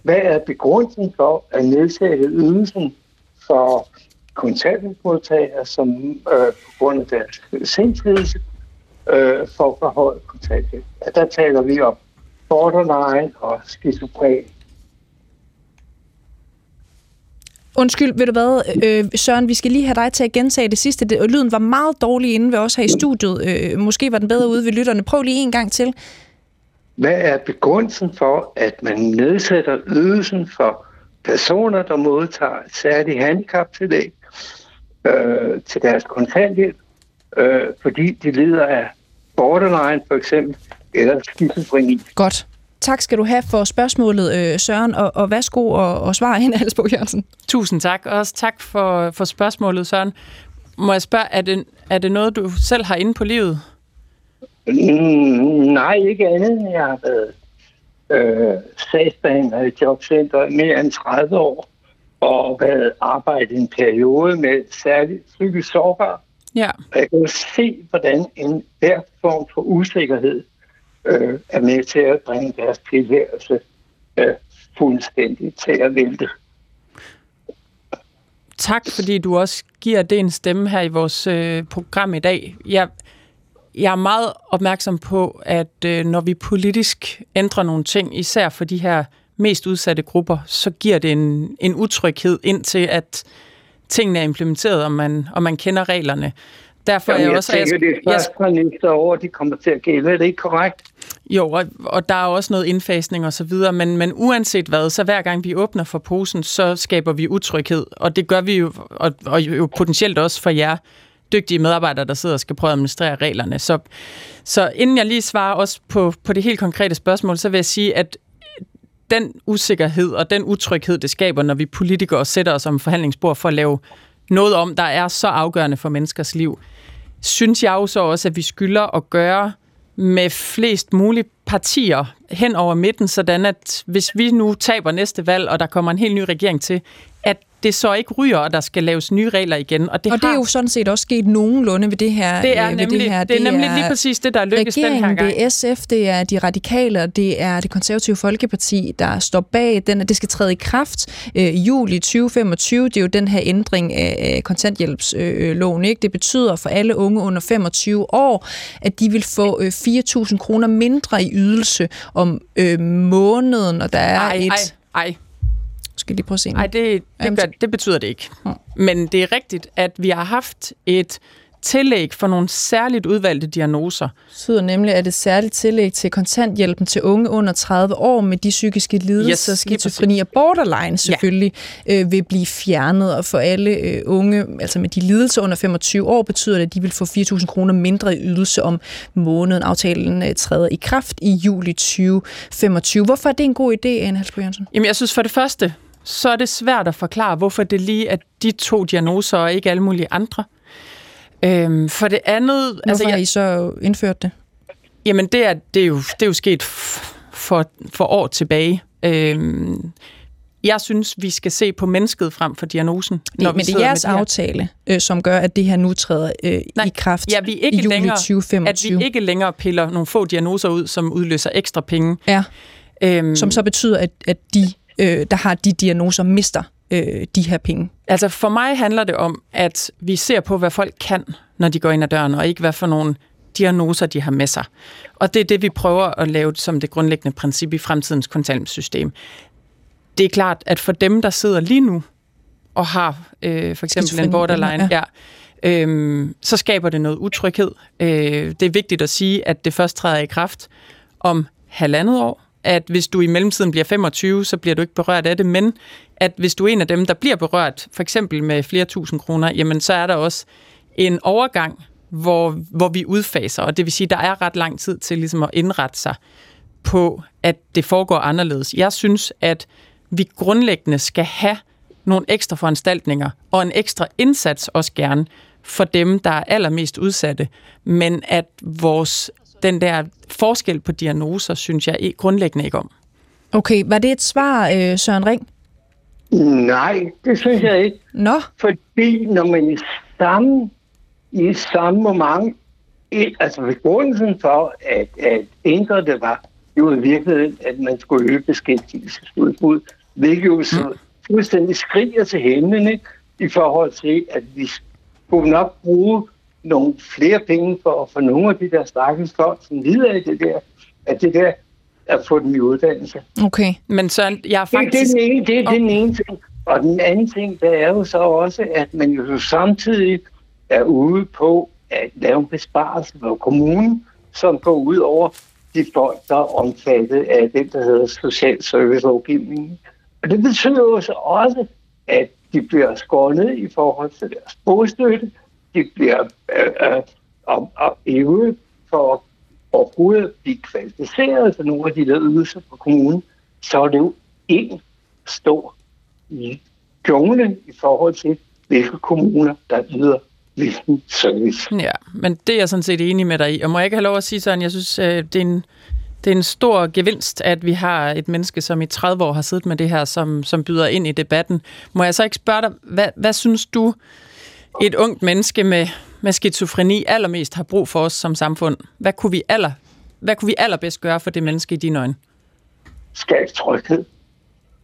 hvad er begrundelsen for at nedsætte ydelsen for kontanthjælpsmodtagere, som øh, på grund af deres sindslidelse øh, får for høj kontanthjælp? Ja, der taler vi om borderline og skizofren. Undskyld, ved du hvad, øh, Søren, vi skal lige have dig til at gentage det sidste. Det, lyden var meget dårlig inde ved os her i studiet. Øh, måske var den bedre ude ved lytterne. Prøv lige en gang til. Hvad er begrundelsen for, at man nedsætter ydelsen for personer, der modtager et særligt handicaptillæg øh, til deres kontanthjælp, øh, fordi de lider af borderline for eksempel, eller skizofreni? Godt. Tak skal du have for spørgsmålet, øh, Søren, og, og værsgo og, og svar hende, Halsbo Jørgensen. Tusind tak. Og også tak for, for spørgsmålet, Søren. Må jeg spørge, er det, er det noget, du selv har inde på livet? Mm, nej, ikke andet. Jeg har været øh, sagsbehandler i jobcenter i mere end 30 år, og været arbejdet i en periode med særligt psykisk sårbar. Ja. Og jeg kan jo se, hvordan en hver form for usikkerhed øh, er med til at bringe deres tilværelse øh, fuldstændig til at vælte. Tak, fordi du også giver det en stemme her i vores øh, program i dag. Jeg, jeg er meget opmærksom på, at øh, når vi politisk ændrer nogle ting, især for de her mest udsatte grupper, så giver det en, en utryghed indtil, at tingene er implementeret, og man, og man kender reglerne. Derfor Jamen, er jeg, jeg også... tænker, det er jeg, først fra næste år, de kommer til at gælde. Er det ikke korrekt? Jo, og, og der er også noget indfasning og så videre, men, men uanset hvad, så hver gang vi åbner for posen, så skaber vi utryghed, og det gør vi jo, og, og jo potentielt også for jer dygtige medarbejdere, der sidder og skal prøve at administrere reglerne. Så, så inden jeg lige svarer også på, på det helt konkrete spørgsmål, så vil jeg sige, at den usikkerhed og den utryghed, det skaber, når vi politikere sætter os om forhandlingsbord for at lave noget om, der er så afgørende for menneskers liv, synes jeg jo så også, at vi skylder at gøre med flest mulige partier hen over midten, sådan at hvis vi nu taber næste valg, og der kommer en helt ny regering til, det så ikke ryger, og der skal laves nye regler igen. Og det, og det har, er jo sådan set også sket nogenlunde ved det her. det er øh, nemlig, det, her. det er nemlig lige præcis det, der er lykkes den her gang. det er SF, det er de radikale, og det er det konservative folkeparti, der står bag den, at det skal træde i kraft øh, i juli 2025. Det er jo den her ændring af kontanthjælpsloven. Ikke? Det betyder for alle unge under 25 år, at de vil få øh, 4.000 kroner mindre i ydelse om øh, måneden, og der er Ej, et... ej, ej. Skal lige prøve at se. Nej, det, det, gør, det betyder det ikke. Men det er rigtigt, at vi har haft et tillæg for nogle særligt udvalgte diagnoser. betyder nemlig, at et særligt tillæg til kontanthjælpen til unge under 30 år med de psykiske lidelser, Yes, skizofreni og borderline selvfølgelig, ja. øh, vil blive fjernet. Og for alle øh, unge, altså med de lidelser under 25 år, betyder det, at de vil få 4.000 kroner mindre i ydelse om måneden. Aftalen øh, træder i kraft i juli 2025. Hvorfor er det en god idé, Anne Jørgensen? Jamen, jeg synes for det første, så er det svært at forklare, hvorfor det lige er de to diagnoser, og ikke alle mulige andre. Øhm, for det andet... Hvorfor altså, jeg, har I så indført det? Jamen, det er, det er, jo, det er jo sket for, for år tilbage. Øhm, jeg synes, vi skal se på mennesket frem for diagnosen. Når men det er jeres det her. aftale, øh, som gør, at det her nu træder øh, Nej, i kraft ja, vi ikke i juli længere, 2025. At vi ikke længere piller nogle få diagnoser ud, som udløser ekstra penge. Ja, Øhm, som så betyder, at, at de, øh, der har de diagnoser, mister øh, de her penge. Altså for mig handler det om, at vi ser på, hvad folk kan, når de går ind ad døren, og ikke hvad for nogle diagnoser, de har med sig. Og det er det, vi prøver at lave som det grundlæggende princip i fremtidens kontanthjælpssystem. Det er klart, at for dem, der sidder lige nu og har øh, for eksempel en borderline, ja. ja, øhm, så skaber det noget utryghed. Øh, det er vigtigt at sige, at det først træder i kraft om halvandet år, at hvis du i mellemtiden bliver 25, så bliver du ikke berørt af det, men at hvis du er en af dem, der bliver berørt, for eksempel med flere tusind kroner, jamen så er der også en overgang, hvor, hvor vi udfaser, og det vil sige, der er ret lang tid til ligesom at indrette sig på, at det foregår anderledes. Jeg synes, at vi grundlæggende skal have nogle ekstra foranstaltninger og en ekstra indsats også gerne for dem, der er allermest udsatte, men at vores den der forskel på diagnoser, synes jeg grundlæggende ikke om. Okay, var det et svar, øh, Søren Ring? Nej, det synes jeg ikke. Nå? Fordi når man i samme, i samme moment, altså begrundelsen for at, at ændre det var jo i virkeligheden, at man skulle øge beskæftigelsesudbud, hvilket jo så mm. fuldstændig skriger til himlen ikke? i forhold til, at vi skulle nok bruge nogle flere penge for at få nogle af de der stakkels folk, som lider af det der, at det der at få dem i uddannelse. Okay. Men så jeg er faktisk... Det, det, er den ene, det er den ene ting. Og den anden ting, der er jo så også, at man jo samtidig er ude på at lave en besparelse for kommunen, som går ud over de folk, der er omfattet af det, der hedder social service lovgivningen. Og det betyder jo så også, at de bliver skåret ned i forhold til deres bostøtte, de bliver øh, øh, og, og øvet for overhovedet blive kvalificeret for nogle af de der ydelser fra kommunen, så er det jo en stor jungle i forhold til, hvilke kommuner, der yder hvilken service. Ja, men det er jeg sådan set enig med dig i. Og må jeg ikke have lov at sige sådan, jeg synes, øh, det er en, det er en stor gevinst, at vi har et menneske, som i 30 år har siddet med det her, som, som byder ind i debatten. Må jeg så ikke spørge dig, hvad, hvad synes du, et ungt menneske med, med skizofreni allermest har brug for os som samfund? Hvad kunne vi, aller, hvad kunne vi allerbedst gøre for det menneske i dine øjne? Skabe tryghed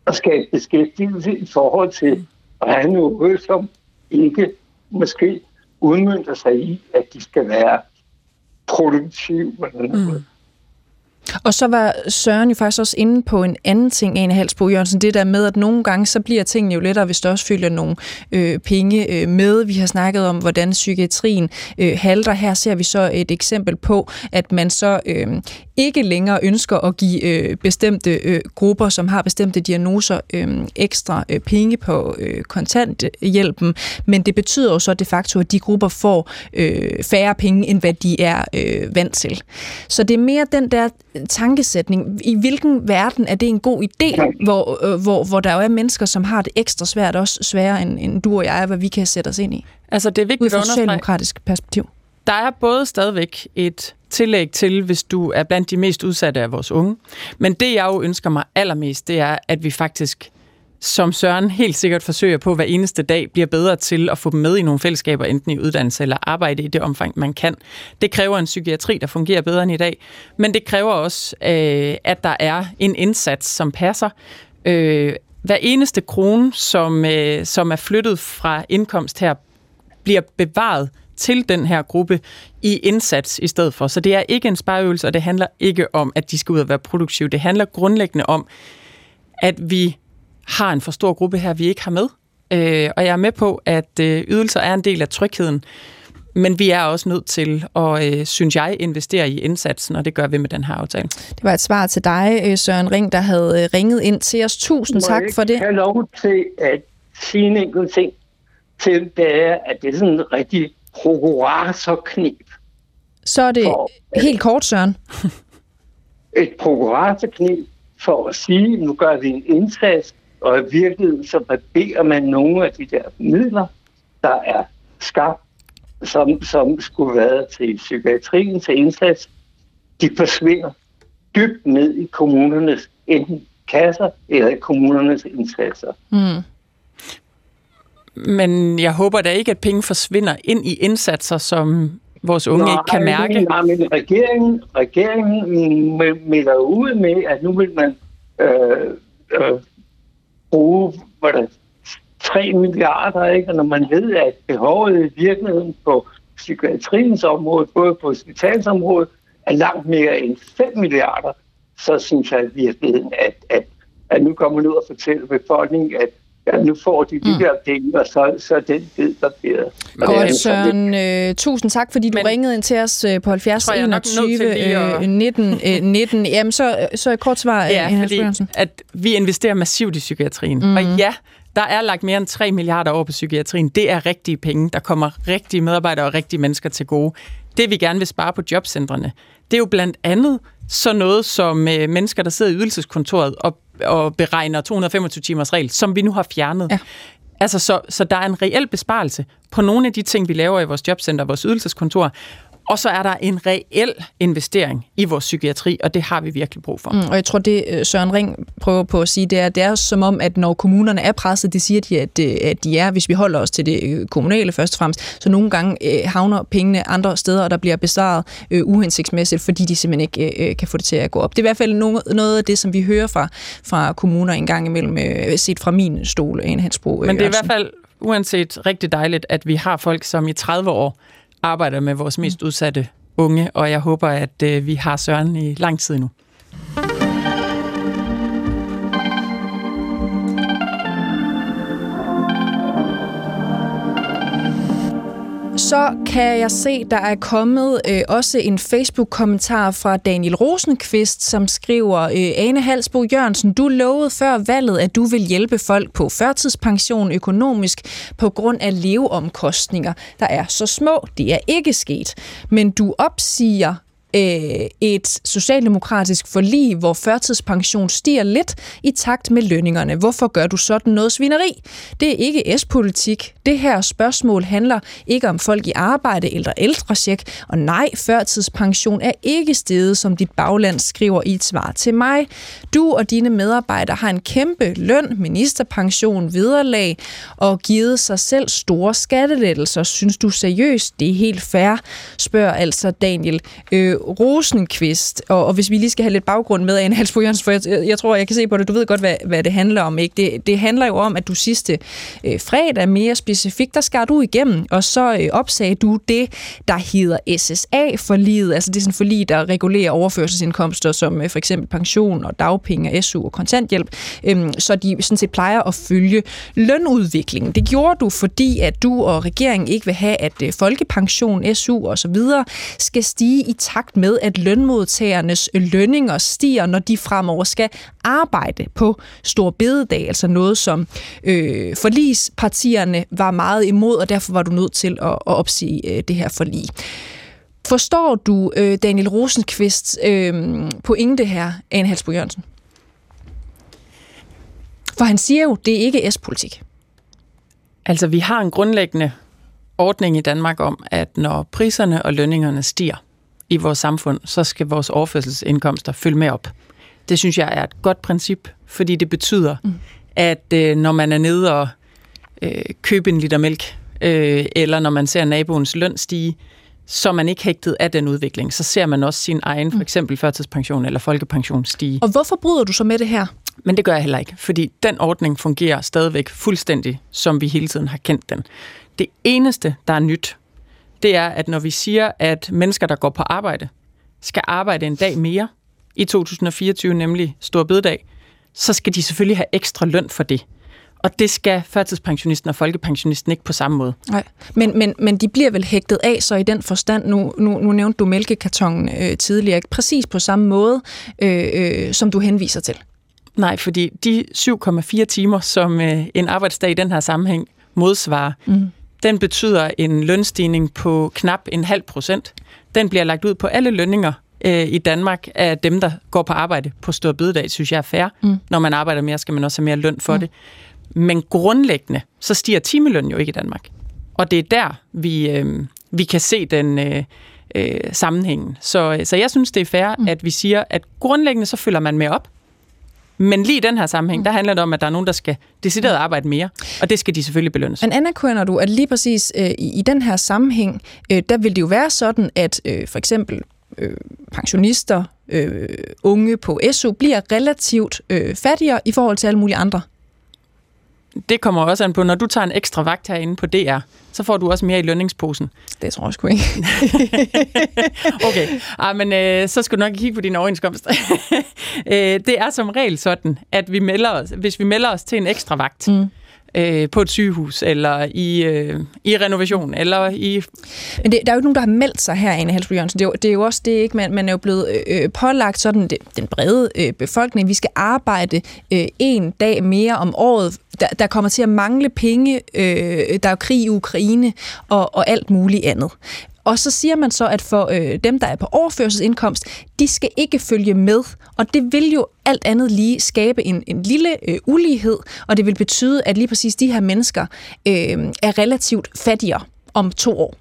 og skabe beskæftigelse i forhold til at have noget, som ikke måske udmyndter sig i, at de skal være produktive eller noget. Mm. Og så var Søren jo faktisk også inde på en anden ting, Ane Halsbo Jørgensen, det der med, at nogle gange så bliver tingene jo lettere, hvis der også følger nogle øh, penge øh, med. Vi har snakket om, hvordan psykiatrien øh, halter. Her ser vi så et eksempel på, at man så øh, ikke længere ønsker at give øh, bestemte øh, grupper, som har bestemte diagnoser, øh, ekstra øh, penge på øh, kontanthjælpen, men det betyder jo så de facto, at de grupper får øh, færre penge, end hvad de er øh, vant til. Så det er mere den der tankesætning. I hvilken verden er det en god idé, hvor, øh, hvor, hvor der jo er mennesker, som har det ekstra svært, også sværere end, end du og jeg, hvad vi kan sætte os ind i? Altså det er vigtigt Ud fra et socialdemokratisk perspektiv. Der er både stadigvæk et tillæg til, hvis du er blandt de mest udsatte af vores unge. Men det, jeg jo ønsker mig allermest, det er, at vi faktisk som Søren helt sikkert forsøger på hver eneste dag, bliver bedre til at få dem med i nogle fællesskaber, enten i uddannelse eller arbejde i det omfang, man kan. Det kræver en psykiatri, der fungerer bedre end i dag, men det kræver også, øh, at der er en indsats, som passer. Øh, hver eneste krone, som, øh, som er flyttet fra indkomst her, bliver bevaret til den her gruppe i indsats i stedet for. Så det er ikke en spareøvelse, og det handler ikke om, at de skal ud og være produktive. Det handler grundlæggende om, at vi har en for stor gruppe her, vi ikke har med. Øh, og jeg er med på, at øh, ydelser er en del af trygheden, men vi er også nødt til at, øh, synes jeg, investere i indsatsen, og det gør vi med den her aftale. Det var et svar til dig, øh, Søren Ring, der havde øh, ringet ind til os. Tusind Må tak for det. Jeg lov til at sige en enkelt ting til, det er, at det er sådan en rigtig prokuratorknep. Så er det For- helt kort, Søren. Et prokuratorknep for at sige, nu gør vi en indsats, og i virkeligheden så barberer man nogle af de der midler, der er skabt, som, som skulle være til psykiatrien, til indsats, de forsvinder dybt ned i kommunernes enten kasser eller i kommunernes indsatser. Mm. Men jeg håber da ikke, at penge forsvinder ind i indsatser, som vores unge Nej, ikke kan mærke. Nej, men regeringen, regeringen me- melder ud med, at nu vil man øh, øh, bruge var det, 3 milliarder, ikke? Og når man ved, at behovet i virkeligheden på psykiatriens område, både på hospitalsområdet, er langt mere end 5 milliarder, så synes jeg i virkeligheden, at, at, at nu kommer man ud og fortælle befolkningen, at ja, nu får de de Mm. der penge, og så, så er den bid barberet. Er Godt, Søren. Øh, tusind tak, fordi du Men- ringede ind til os øh, på 70 Tror jeg er nok nødt til 21 lige at- øh, 19. Øh, 19. Jamen, så, så et kort svar, Ja, øh, Hans fordi Jørgensen. at vi investerer massivt i psykiatrien. Mm. Og ja, Der er lagt mere end 3 milliarder over på psykiatrien. Det er rigtige penge. Der kommer rigtige medarbejdere og rigtige mennesker til gode. Det vi gerne vil spare på jobcentrene, det er jo blandt andet så noget som øh, mennesker, der sidder i ydelseskontoret og, og beregner 225 timers regel, som vi nu har fjernet. Ja. Altså, så, så der er en reel besparelse på nogle af de ting, vi laver i vores jobcenter, vores ydelseskontor, og så er der en reel investering i vores psykiatri, og det har vi virkelig brug for. Mm, og jeg tror, det øh, Søren Ring prøver på at sige, det er, det er som om, at når kommunerne er presset, det siger de, at, øh, at de er, hvis vi holder os til det øh, kommunale først og fremmest, så nogle gange øh, havner pengene andre steder, og der bliver besvaret øh, uhensigtsmæssigt, fordi de simpelthen ikke øh, kan få det til at gå op. Det er i hvert fald noget, noget af det, som vi hører fra, fra kommuner en gang imellem, øh, set fra min stol, en Hansbro. Øh, Men det er i hvert fald uanset rigtig dejligt, at vi har folk, som i 30 år arbejder med vores mest udsatte unge, og jeg håber, at øh, vi har Søren i lang tid nu. Så kan jeg se, der er kommet øh, også en Facebook-kommentar fra Daniel Rosenqvist, som skriver, øh, Ane Halsbo Jørgensen, du lovede før valget, at du vil hjælpe folk på førtidspension økonomisk på grund af leveomkostninger, der er så små. Det er ikke sket. Men du opsiger øh, et socialdemokratisk forlig, hvor førtidspension stiger lidt i takt med lønningerne. Hvorfor gør du sådan noget svineri? Det er ikke S-politik. Det her spørgsmål handler ikke om folk i arbejde eller ældresjek. Og nej, førtidspension er ikke stedet, som dit bagland skriver i et svar til mig. Du og dine medarbejdere har en kæmpe løn, ministerpension, vederlag og givet sig selv store skattelettelser. Synes du seriøst, det er helt fair? Spørger altså Daniel. Øh, Rosenqvist, og, og hvis vi lige skal have lidt baggrund med Anne Halsbo Jørgensen, for jeg, jeg tror, jeg kan se på det, du ved godt, hvad, hvad det handler om. ikke? Det, det handler jo om, at du sidste øh, fredag mere specifikt, der skar du igennem, og så øh, opsagde du det, der hedder SSA-forliget, altså det er sådan forlig, der regulerer overførselsindkomster som øh, for eksempel pension og dagpenge, SU og kontanthjælp, øh, så de sådan set plejer at følge lønudviklingen. Det gjorde du, fordi at du og regeringen ikke vil have, at øh, folkepension, SU og så videre skal stige i takt med, at lønmodtagernes lønninger stiger, når de fremover skal arbejde på stor bededag, altså noget, som øh, forlispartierne var meget imod, og derfor var du nødt til at, at opsige øh, det her forlig. Forstår du øh, Daniel Rosenqvists øh, pointe her, Anne Halsbo Jørgensen? For han siger jo, det er ikke S-politik. Altså, vi har en grundlæggende ordning i Danmark om, at når priserne og lønningerne stiger, i vores samfund, så skal vores overførselsindkomster følge med op. Det synes jeg er et godt princip, fordi det betyder, mm. at øh, når man er nede og øh, køber en liter mælk, øh, eller når man ser naboens løn stige, så man ikke hægtet af den udvikling. Så ser man også sin egen, for eksempel førtidspension eller folkepension stige. Og hvorfor bryder du så med det her? Men det gør jeg heller ikke, fordi den ordning fungerer stadigvæk fuldstændig, som vi hele tiden har kendt den. Det eneste, der er nyt, det er, at når vi siger, at mennesker, der går på arbejde, skal arbejde en dag mere i 2024, nemlig Stor Bededag, så skal de selvfølgelig have ekstra løn for det. Og det skal førtidspensionisten og folkepensionisten ikke på samme måde. Nej, men, men, men de bliver vel hægtet af, så i den forstand, nu, nu, nu nævnte du mælkekartongen øh, tidligere, præcis på samme måde, øh, øh, som du henviser til. Nej, fordi de 7,4 timer, som øh, en arbejdsdag i den her sammenhæng modsvarer, mm den betyder en lønstigning på knap en halv procent. Den bliver lagt ud på alle lønninger øh, i Danmark af dem, der går på arbejde på stor bededag, synes jeg er fair. Mm. Når man arbejder mere, skal man også have mere løn for mm. det. Men grundlæggende, så stiger timeløn jo ikke i Danmark. Og det er der, vi, øh, vi kan se den øh, øh, sammenhængen. Så, så jeg synes, det er fair, mm. at vi siger, at grundlæggende så følger man med op. Men lige i den her sammenhæng, mm. der handler det om, at der er nogen, der skal decideret arbejde mere, og det skal de selvfølgelig belønnes. Men anerkender du, at lige præcis øh, i, i den her sammenhæng, øh, der vil det jo være sådan, at øh, for eksempel øh, pensionister, øh, unge på SU, bliver relativt øh, fattigere i forhold til alle mulige andre det kommer også an på, når du tager en ekstra vagt herinde på DR, så får du også mere i lønningsposen. Det tror jeg sgu ikke. okay, ah, men øh, så skal du nok kigge på din overenskomst. øh, det er som regel sådan, at vi melder os, hvis vi melder os til en ekstra vagt, mm øh, på et sygehus, eller i, øh, i renovation, eller i... Men det, der er jo ikke nogen, der har meldt sig her, Ane Halsbro Jørgensen. Det er, jo, det er jo også det, ikke? Man, man er jo blevet øh, øh, pålagt sådan det, den brede øh, befolkning. Vi skal arbejde øh, en dag mere om året. Der, der kommer til at mangle penge. Øh, der er jo krig i Ukraine og, og alt muligt andet. Og så siger man så, at for øh, dem, der er på overførselsindkomst, de skal ikke følge med. Og det vil jo alt andet lige skabe en, en lille øh, ulighed, og det vil betyde, at lige præcis de her mennesker øh, er relativt fattigere om to år.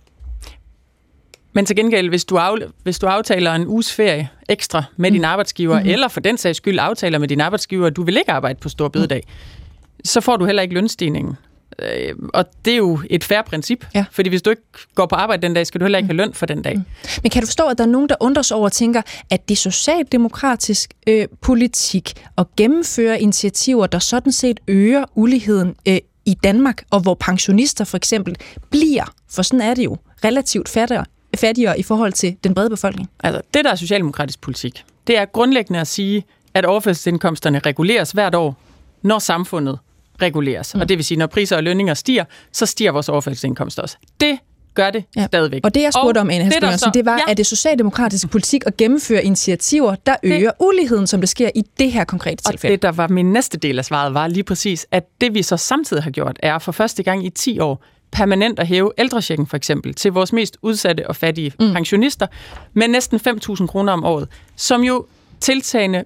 Men til gengæld, hvis du, af, hvis du aftaler en uges ferie ekstra med mm. din arbejdsgiver, mm-hmm. eller for den sags skyld aftaler med din arbejdsgiver, at du vil ikke arbejde på stor bededag, mm. så får du heller ikke lønstigningen. Øh, og det er jo et færre princip, ja. fordi hvis du ikke går på arbejde den dag, skal du heller ikke have løn for den dag. Mm. Men kan du forstå, at der er nogen, der undrer sig over og tænker, at det er socialdemokratisk øh, politik at gennemføre initiativer, der sådan set øger uligheden øh, i Danmark, og hvor pensionister for eksempel bliver, for sådan er det jo, relativt fattigere, fattigere i forhold til den brede befolkning? Altså, det der er socialdemokratisk politik, det er grundlæggende at sige, at overførselsindkomsterne reguleres hvert år, når samfundet reguleres. Mm. Og det vil sige, når priser og lønninger stiger, så stiger vores overførselsindkomst også. Det gør det ja. stadigvæk. Og det, jeg spurgte og om, Anne det, så, det var, ja. at det socialdemokratiske politik at gennemføre initiativer, der øger det, uligheden, som det sker i det her konkrete tilfælde. Og det, der var min næste del af svaret, var lige præcis, at det vi så samtidig har gjort, er for første gang i 10 år permanent at hæve ældrechecken for eksempel til vores mest udsatte og fattige mm. pensionister med næsten 5.000 kroner om året, som jo tiltagende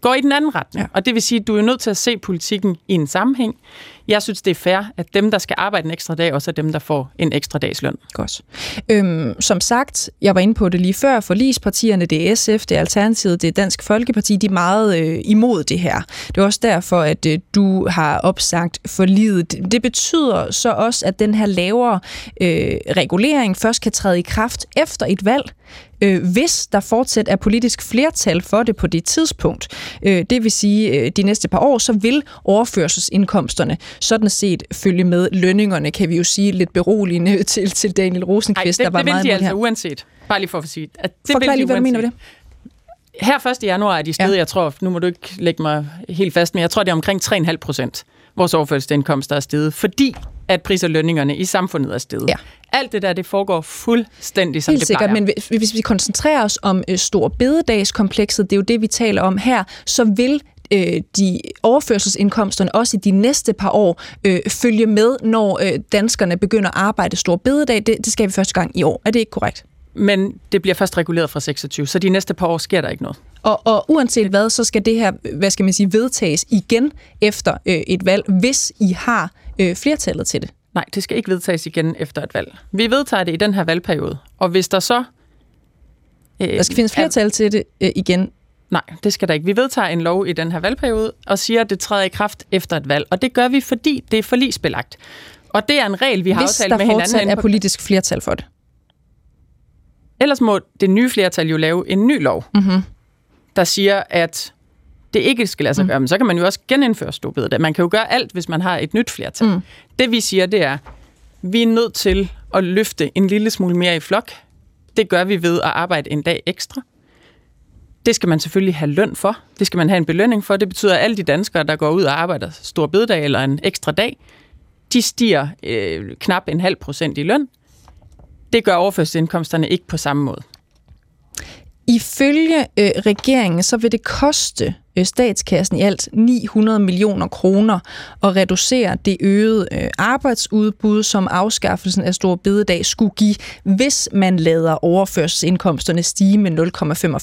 går i den anden retning. Ja. Og det vil sige, at du er nødt til at se politikken i en sammenhæng. Jeg synes, det er fair, at dem, der skal arbejde en ekstra dag, også er dem, der får en ekstra dags løn. Godt. Øhm, som sagt, jeg var inde på det lige før, for ligespartierne, det er SF, det er Alternativet, det er Dansk Folkeparti, de er meget øh, imod det her. Det er også derfor, at øh, du har opsagt for livet. Det betyder så også, at den her lavere øh, regulering først kan træde i kraft efter et valg øh, hvis der fortsat er politisk flertal for det på det tidspunkt. Øh, det vil sige, øh, de næste par år, så vil overførselsindkomsterne sådan set følge med lønningerne, kan vi jo sige lidt beroligende til, til Daniel Rosenqvist, Ej, det, der var det vil meget de altså her. uanset. Bare lige for at sige. At det Forklar lige, hvad du mener med det. Her 1. januar er de stedet, ja. jeg tror, nu må du ikke lægge mig helt fast, men jeg tror, det er omkring 3,5 procent, vores overførselsindkomster er steget, fordi at pris- og lønningerne i samfundet er steget. Ja. Alt det der, det foregår fuldstændig som Helt det sikkert, plejer. men hvis vi koncentrerer os om øh, stor bededagskomplekset, det er jo det, vi taler om her, så vil øh, de overførselsindkomsterne også i de næste par år øh, følge med, når øh, danskerne begynder at arbejde stor bededag. Det, det skal vi første gang i år. Er det ikke korrekt? Men det bliver først reguleret fra 26, så de næste par år sker der ikke noget. Og, og uanset hvad, så skal det her, hvad skal man sige, vedtages igen efter øh, et valg, hvis I har øh, flertallet til det. Nej, det skal ikke vedtages igen efter et valg. Vi vedtager det i den her valgperiode, og hvis der så... Øh, der skal findes flertal er, til det øh, igen Nej, det skal der ikke. Vi vedtager en lov i den her valgperiode og siger, at det træder i kraft efter et valg. Og det gør vi, fordi det er forlisbelagt. Og det er en regel, vi har Hvis aftalt med hinanden. Hvis der er politisk flertal for det. Ellers må det nye flertal jo lave en ny lov, mm-hmm. der siger, at det ikke skal lade sig mm. gøre. Men så kan man jo også genindføre storbedet. Man kan jo gøre alt, hvis man har et nyt flertal. Mm. Det vi siger, det er, vi er nødt til at løfte en lille smule mere i flok. Det gør vi ved at arbejde en dag ekstra. Det skal man selvfølgelig have løn for. Det skal man have en belønning for. Det betyder, at alle de danskere, der går ud og arbejder stor bededag eller en ekstra dag, de stiger øh, knap en halv procent i løn. Det gør overførselsindkomsterne ikke på samme måde. Ifølge øh, regeringen, så vil det koste Øh, statskassen i alt 900 millioner kroner og reducere det øgede øh, arbejdsudbud, som afskaffelsen af Stor Bededag skulle give, hvis man lader overførselsindkomsterne stige med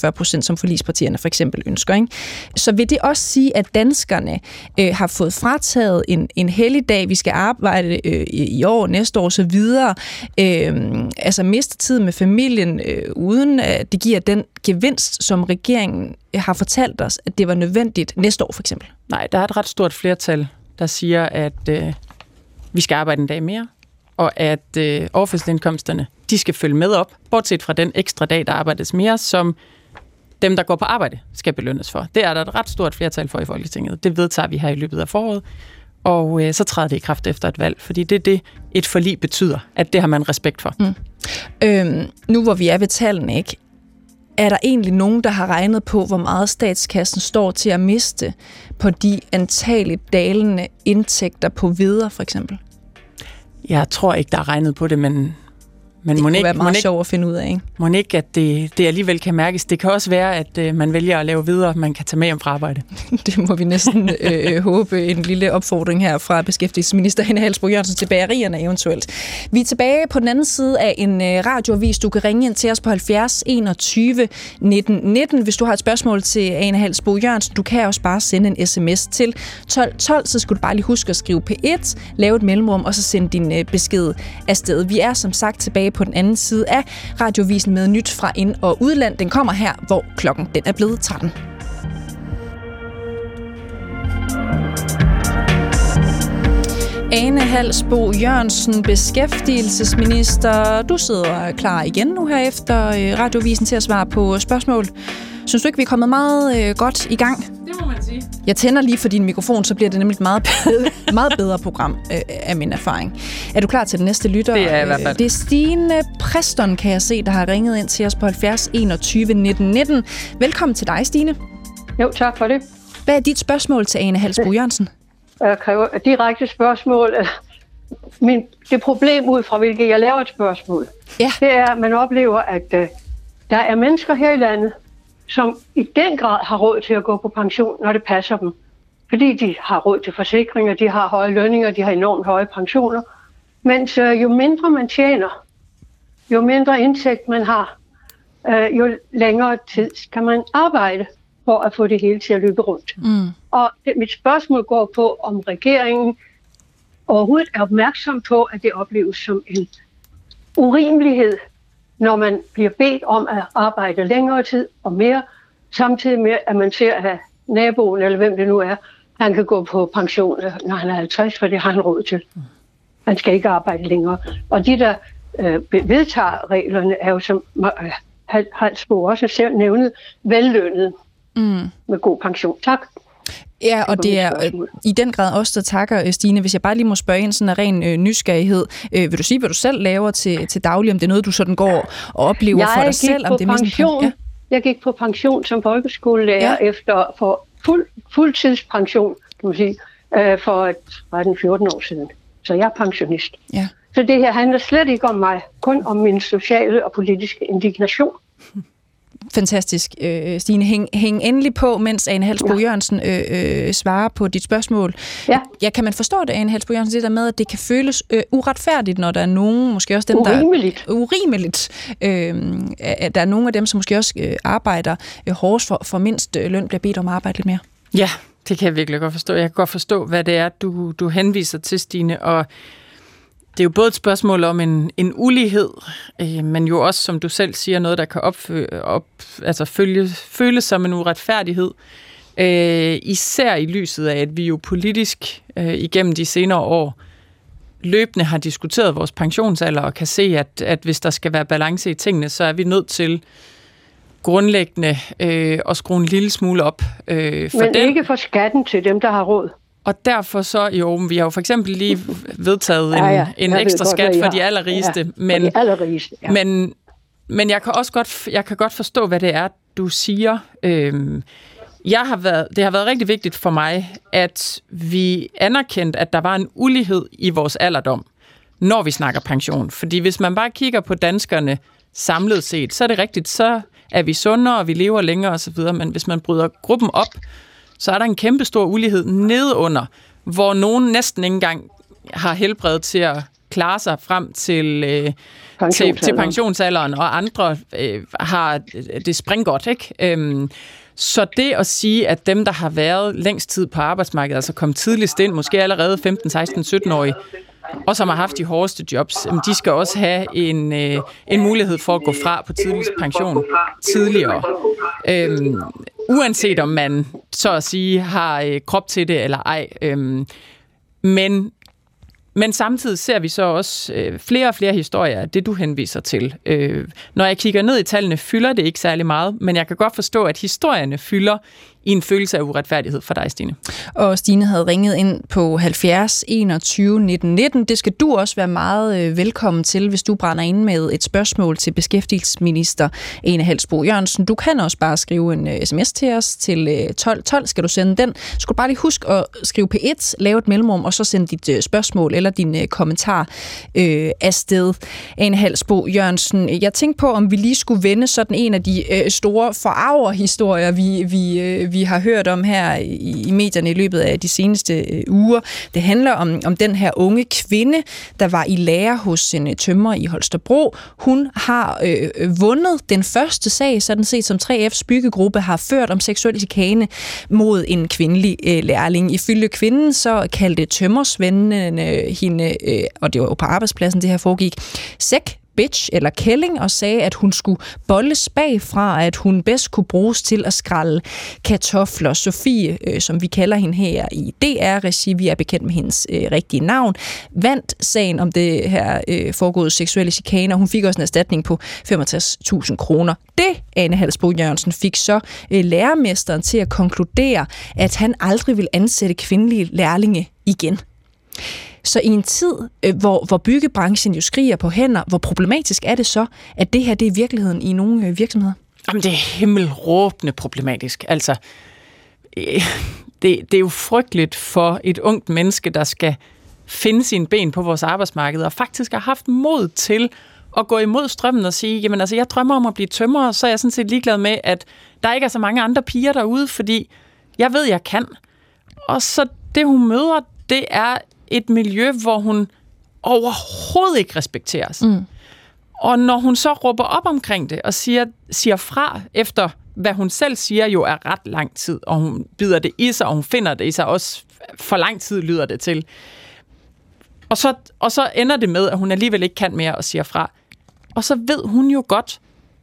0,45 procent, som forlispartierne for eksempel ønsker. Ikke? Så vil det også sige, at danskerne øh, har fået frataget en, en helligdag, vi skal arbejde øh, i år, næste år osv., øh, altså miste tid med familien, øh, uden at det giver den gevinst, som regeringen har fortalt os, at det var nødvendigt næste år for eksempel? Nej, der er et ret stort flertal, der siger, at øh, vi skal arbejde en dag mere, og at øh, overførselsindkomsterne, de skal følge med op, bortset fra den ekstra dag, der arbejdes mere, som dem, der går på arbejde, skal belønnes for. Det er der et ret stort flertal for i Folketinget. Det vedtager vi her i løbet af foråret, og øh, så træder det i kraft efter et valg, fordi det er det, et forlig betyder, at det har man respekt for. Mm. Øhm, nu hvor vi er ved tallene, ikke? Er der egentlig nogen, der har regnet på, hvor meget statskassen står til at miste på de antageligt dalende indtægter på videre, for eksempel? Jeg tror ikke, der er regnet på det, men men det kunne ikke, være meget ikke, sjovt at finde ud af, ikke? Må ikke, at det, det alligevel kan mærkes. Det kan også være, at øh, man vælger at lave videre, man kan tage med hjem fra arbejde. det må vi næsten øh, øh, håbe. En lille opfordring her fra beskæftigelsesminister Henne Halsbro Jørgensen til bagerierne eventuelt. Vi er tilbage på den anden side af en øh, radioavis. Du kan ringe ind til os på 70 21 19 19, hvis du har et spørgsmål til Ane Halsbro Jørgensen. Du kan også bare sende en sms til 12 12, så skal du bare lige huske at skrive P1, lave et mellemrum, og så sende din øh, besked afsted. Vi er som sagt tilbage på den anden side af radiovisen med nyt fra ind- og udland. Den kommer her, hvor klokken den er blevet 13. Ane Halsbo Jørgensen, beskæftigelsesminister. Du sidder klar igen nu her efter øh, radiovisen til at svare på spørgsmål. Synes du ikke, vi er kommet meget øh, godt i gang? Jeg tænder lige for din mikrofon, så bliver det nemlig et meget, meget bedre program øh, af min erfaring. Er du klar til den næste lytter? Det er i hvert fald. Det er Stine Preston, kan jeg se, der har ringet ind til os på 70 21 19 19. Velkommen til dig, Stine. Jo, tak for det. Hvad er dit spørgsmål til Ane Halsbro Jørgensen? Jeg kræver et direkte spørgsmål. Min, det problem ud fra, hvilket jeg laver et spørgsmål, ja. det er, at man oplever, at uh, der er mennesker her i landet, som i den grad har råd til at gå på pension, når det passer dem. Fordi de har råd til forsikringer, de har høje lønninger, de har enormt høje pensioner. Mens øh, jo mindre man tjener, jo mindre indtægt man har, øh, jo længere tid skal man arbejde for at få det hele til at løbe rundt. Mm. Og det, mit spørgsmål går på, om regeringen overhovedet er opmærksom på, at det opleves som en urimelighed, når man bliver bedt om at arbejde længere tid og mere, samtidig med, at man ser, at naboen, eller hvem det nu er, han kan gå på pension, når han er 50, for det har han råd til. Han skal ikke arbejde længere. Og de, der øh, vedtager reglerne, er jo, som øh, Halsbo også selv nævnet, vellønnet mm. med god pension. Tak. Ja, og det er øh, i den grad også der takker, øh, Stine. Hvis jeg bare lige må spørge ind sådan en ren øh, nysgerrighed. Øh, vil du sige, hvad du selv laver til, til daglig? Om det er noget, du sådan går og oplever jeg for dig selv? Om det er pension. Ja. Jeg gik på pension som folkeskolelærer ja. efter for fuld, fuldtidspension, kan man sige, øh, for 13-14 år siden. Så jeg er pensionist. Ja. Så det her handler slet ikke om mig, kun om min sociale og politiske indignation. Fantastisk, øh, Stine. Hæng, hæng endelig på, mens Ane Halsbo ja. Jørgensen øh, øh, svarer på dit spørgsmål. Ja. ja, kan man forstå det, Ane Halsbo Jørgensen, det der med, at det kan føles øh, uretfærdigt, når der er nogen, måske også dem, urimeligt. der... Urimeligt. Øh, at der er nogle af dem, som måske også øh, arbejder øh, hårdest for, for mindst øh, løn, bliver bedt om at arbejde lidt mere. Ja, det kan jeg virkelig godt forstå. Jeg kan godt forstå, hvad det er, du, du henviser til, Stine, og det er jo både et spørgsmål om en, en ulighed, øh, men jo også, som du selv siger, noget, der kan opfø, op, altså følge, føles som en uretfærdighed. Øh, især i lyset af, at vi jo politisk øh, igennem de senere år løbende har diskuteret vores pensionsalder og kan se, at, at hvis der skal være balance i tingene, så er vi nødt til grundlæggende øh, at skrue en lille smule op. Øh, for Men den. ikke for skatten til dem, der har råd. Og derfor så, jo, vi har jo for eksempel lige vedtaget en, ja, ja. en ekstra godt, skat for de allerrigeste. Ja, men, de allerrigeste, ja. men, men jeg kan også godt, jeg kan godt forstå, hvad det er, du siger. Øhm, jeg har været, det har været rigtig vigtigt for mig, at vi anerkendte, at der var en ulighed i vores alderdom, når vi snakker pension. Fordi hvis man bare kigger på danskerne samlet set, så er det rigtigt, så er vi sundere, og vi lever længere osv., men hvis man bryder gruppen op, så er der en kæmpe stor ulighed nedunder, hvor nogen næsten ikke engang har helbred til at klare sig frem til, øh, til, til pensionsalderen, og andre øh, har det springgodt, ikke? Øhm, så det at sige, at dem, der har været længst tid på arbejdsmarkedet, altså kommet tidligst ind, måske allerede 15, 16, 17-årige, og som har haft de hårdeste jobs, de skal også have en, øh, en mulighed for at gå fra på tidligst pension tidligere. Øhm, uanset om man så at sige har øh, krop til det eller ej. Øhm, men men samtidig ser vi så også øh, flere og flere historier af det, du henviser til. Øh, når jeg kigger ned i tallene, fylder det ikke særlig meget, men jeg kan godt forstå, at historierne fylder i en følelse af uretfærdighed for dig, Stine. Og Stine havde ringet ind på 70 21 19 19. Det skal du også være meget øh, velkommen til, hvis du brænder ind med et spørgsmål til beskæftigelsesminister Ene Halsbo Jørgensen. Du kan også bare skrive en øh, sms til os til øh, 12 12. Skal du sende den? Skal du bare lige huske at skrive P1, lave et mellemrum, og så sende dit spørgsmål eller din kommentar øh, afsted. Ane Halsbo Jørgensen, jeg tænkte på, om vi lige skulle vende sådan en af de øh, store forarverhistorier, vi, vi, øh, vi vi har hørt om her i, i medierne i løbet af de seneste øh, uger. Det handler om, om den her unge kvinde, der var i lære hos en øh, tømmer i Holstebro. Hun har øh, øh, vundet den første sag, sådan set som 3F's byggegruppe har ført om seksuel chikane mod en kvindelig øh, lærling. Ifølge kvinden så kaldte tømmersvendene øh, hende, øh, og det var jo på arbejdspladsen det her foregik, sæk bitch eller kælling og sagde, at hun skulle bolles bagfra, at hun bedst kunne bruges til at skralde kartofler. Sofie, øh, som vi kalder hende her i DR-regi, vi er bekendt med hendes øh, rigtige navn, vandt sagen om det her øh, foregået seksuelle chikane, og hun fik også en erstatning på 65.000 kroner. Det, Anne Halsbo Jørgensen, fik så øh, lærermesteren til at konkludere, at han aldrig vil ansætte kvindelige lærlinge igen. Så i en tid, øh, hvor, hvor byggebranchen jo skriger på hænder, hvor problematisk er det så, at det her det er virkeligheden i nogle øh, virksomheder? Jamen, det er himmelråbende problematisk. Altså, øh, det, det er jo frygteligt for et ungt menneske, der skal finde sine ben på vores arbejdsmarked, og faktisk har haft mod til at gå imod strømmen og sige, jamen altså, jeg drømmer om at blive tømrer, så er jeg sådan set ligeglad med, at der ikke er så mange andre piger derude, fordi jeg ved, jeg kan. Og så det, hun møder, det er et miljø, hvor hun overhovedet ikke respekteres. Mm. Og når hun så råber op omkring det og siger, siger fra efter, hvad hun selv siger jo er ret lang tid, og hun bider det i sig, og hun finder det i sig også for lang tid, lyder det til. Og så, og så ender det med, at hun alligevel ikke kan mere og siger fra. Og så ved hun jo godt,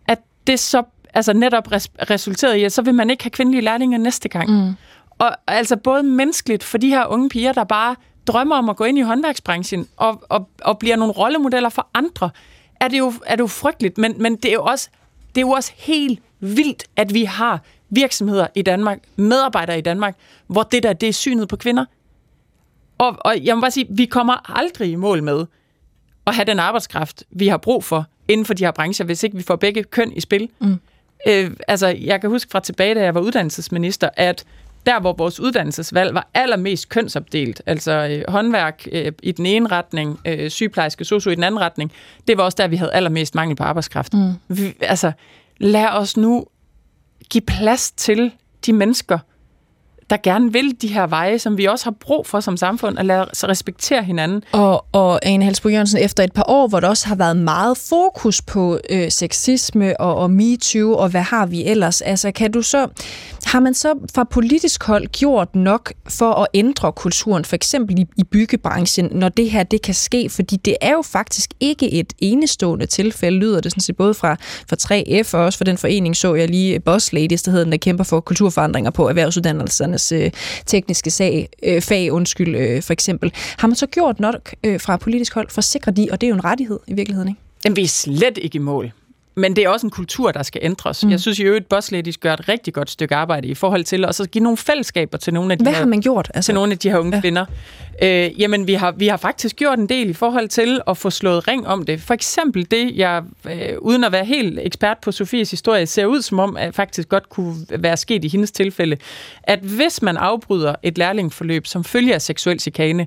at det så altså netop res- resulterede i, at så vil man ikke have kvindelige lærlinge næste gang. Mm. Og altså både menneskeligt for de her unge piger, der bare drømmer om at gå ind i håndværksbranchen og, og, og bliver nogle rollemodeller for andre, er det jo, er det jo frygteligt. Men, men det, er jo også, det er jo også helt vildt, at vi har virksomheder i Danmark, medarbejdere i Danmark, hvor det der, det er synet på kvinder. Og, og jeg må bare sige, vi kommer aldrig i mål med at have den arbejdskraft, vi har brug for inden for de her brancher, hvis ikke vi får begge køn i spil. Mm. Øh, altså, jeg kan huske fra tilbage, da jeg var uddannelsesminister, at der, hvor vores uddannelsesvalg var allermest kønsopdelt, altså øh, håndværk øh, i den ene retning, øh, sygeplejerske, sosu i den anden retning, det var også der, vi havde allermest mangel på arbejdskraft. Mm. Vi, altså, lad os nu give plads til de mennesker, der gerne vil de her veje, som vi også har brug for som samfund, at lade os respektere hinanden. Og, og Ane Halsbo Jørgensen, efter et par år, hvor der også har været meget fokus på øh, sexisme og, og MeToo, og hvad har vi ellers? Altså, kan du så, har man så fra politisk hold gjort nok for at ændre kulturen, for eksempel i, i byggebranchen, når det her det kan ske? Fordi det er jo faktisk ikke et enestående tilfælde, lyder det sådan set både fra, fra 3F og også fra den forening, så jeg lige Boss Ladies, der hedder, der kæmper for kulturforandringer på erhvervsuddannelsernes øh, tekniske sag, øh, fag, undskyld, øh, for eksempel. Har man så gjort nok øh, fra politisk hold for at sikre de, og det er jo en rettighed i virkeligheden, ikke? Jamen, vi er slet ikke i mål. Men det er også en kultur, der skal ændres. Mm. Jeg synes jo, at Boss Ladies gør et rigtig godt stykke arbejde i forhold til at så give nogle fællesskaber til nogle af de Hvad her, har man gjort? Altså? Til nogle af de her unge ja. kvinder. Øh, jamen, vi har, vi har faktisk gjort en del i forhold til at få slået ring om det. For eksempel det, jeg, øh, uden at være helt ekspert på Sofies historie, ser ud som om, at faktisk godt kunne være sket i hendes tilfælde, at hvis man afbryder et lærlingforløb som følger af seksuel chikane,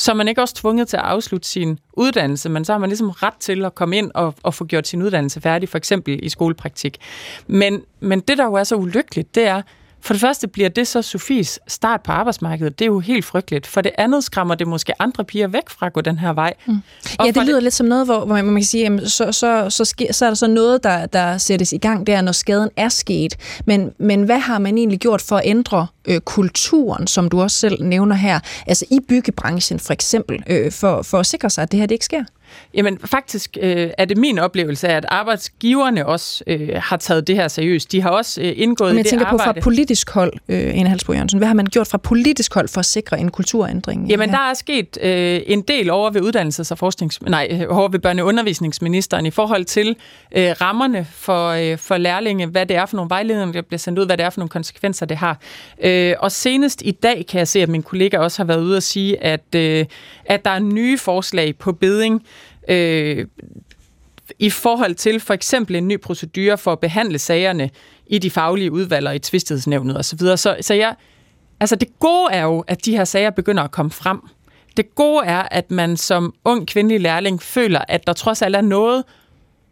så er man ikke også tvunget til at afslutte sin uddannelse, men så har man ligesom ret til at komme ind og, og få gjort sin uddannelse færdig, for eksempel i skolepraktik. Men, men det, der jo er så ulykkeligt, det er, for det første bliver det så Sofies start på arbejdsmarkedet. Det er jo helt frygteligt. For det andet skræmmer det måske andre piger væk fra at gå den her vej. Mm. ja, det lyder det... lidt som noget, hvor, hvor man kan sige, jamen, så, så, så, sker, så er der så noget, der, der sættes i gang der, når skaden er sket. Men, men hvad har man egentlig gjort for at ændre øh, kulturen, som du også selv nævner her, altså i byggebranchen for eksempel, øh, for, for at sikre sig, at det her det ikke sker? Jamen faktisk øh, er det min oplevelse, at arbejdsgiverne også øh, har taget det her seriøst. De har også øh, indgået Men i jeg det tænker arbejde. på fra politisk hold, øh, Ane Halsbro Jørgensen. Hvad har man gjort fra politisk hold for at sikre en kulturændring? Jamen, her? der er sket øh, en del over ved uddannelses- og forsknings... Nej, øh, over ved børne- og undervisningsministeren i forhold til øh, rammerne for, øh, for lærlinge, hvad det er for nogle vejledninger, der bliver sendt ud, hvad det er for nogle konsekvenser, det har. Øh, og senest i dag kan jeg se, at min kollega også har været ude og sige, at, øh, at der er nye forslag på beding, øh, i forhold til for eksempel en ny procedure for at behandle sagerne i de faglige udvalg og i tvistighedsnævnet osv. Så, så jeg, altså det gode er jo, at de her sager begynder at komme frem. Det gode er, at man som ung kvindelig lærling føler, at der trods alt er noget,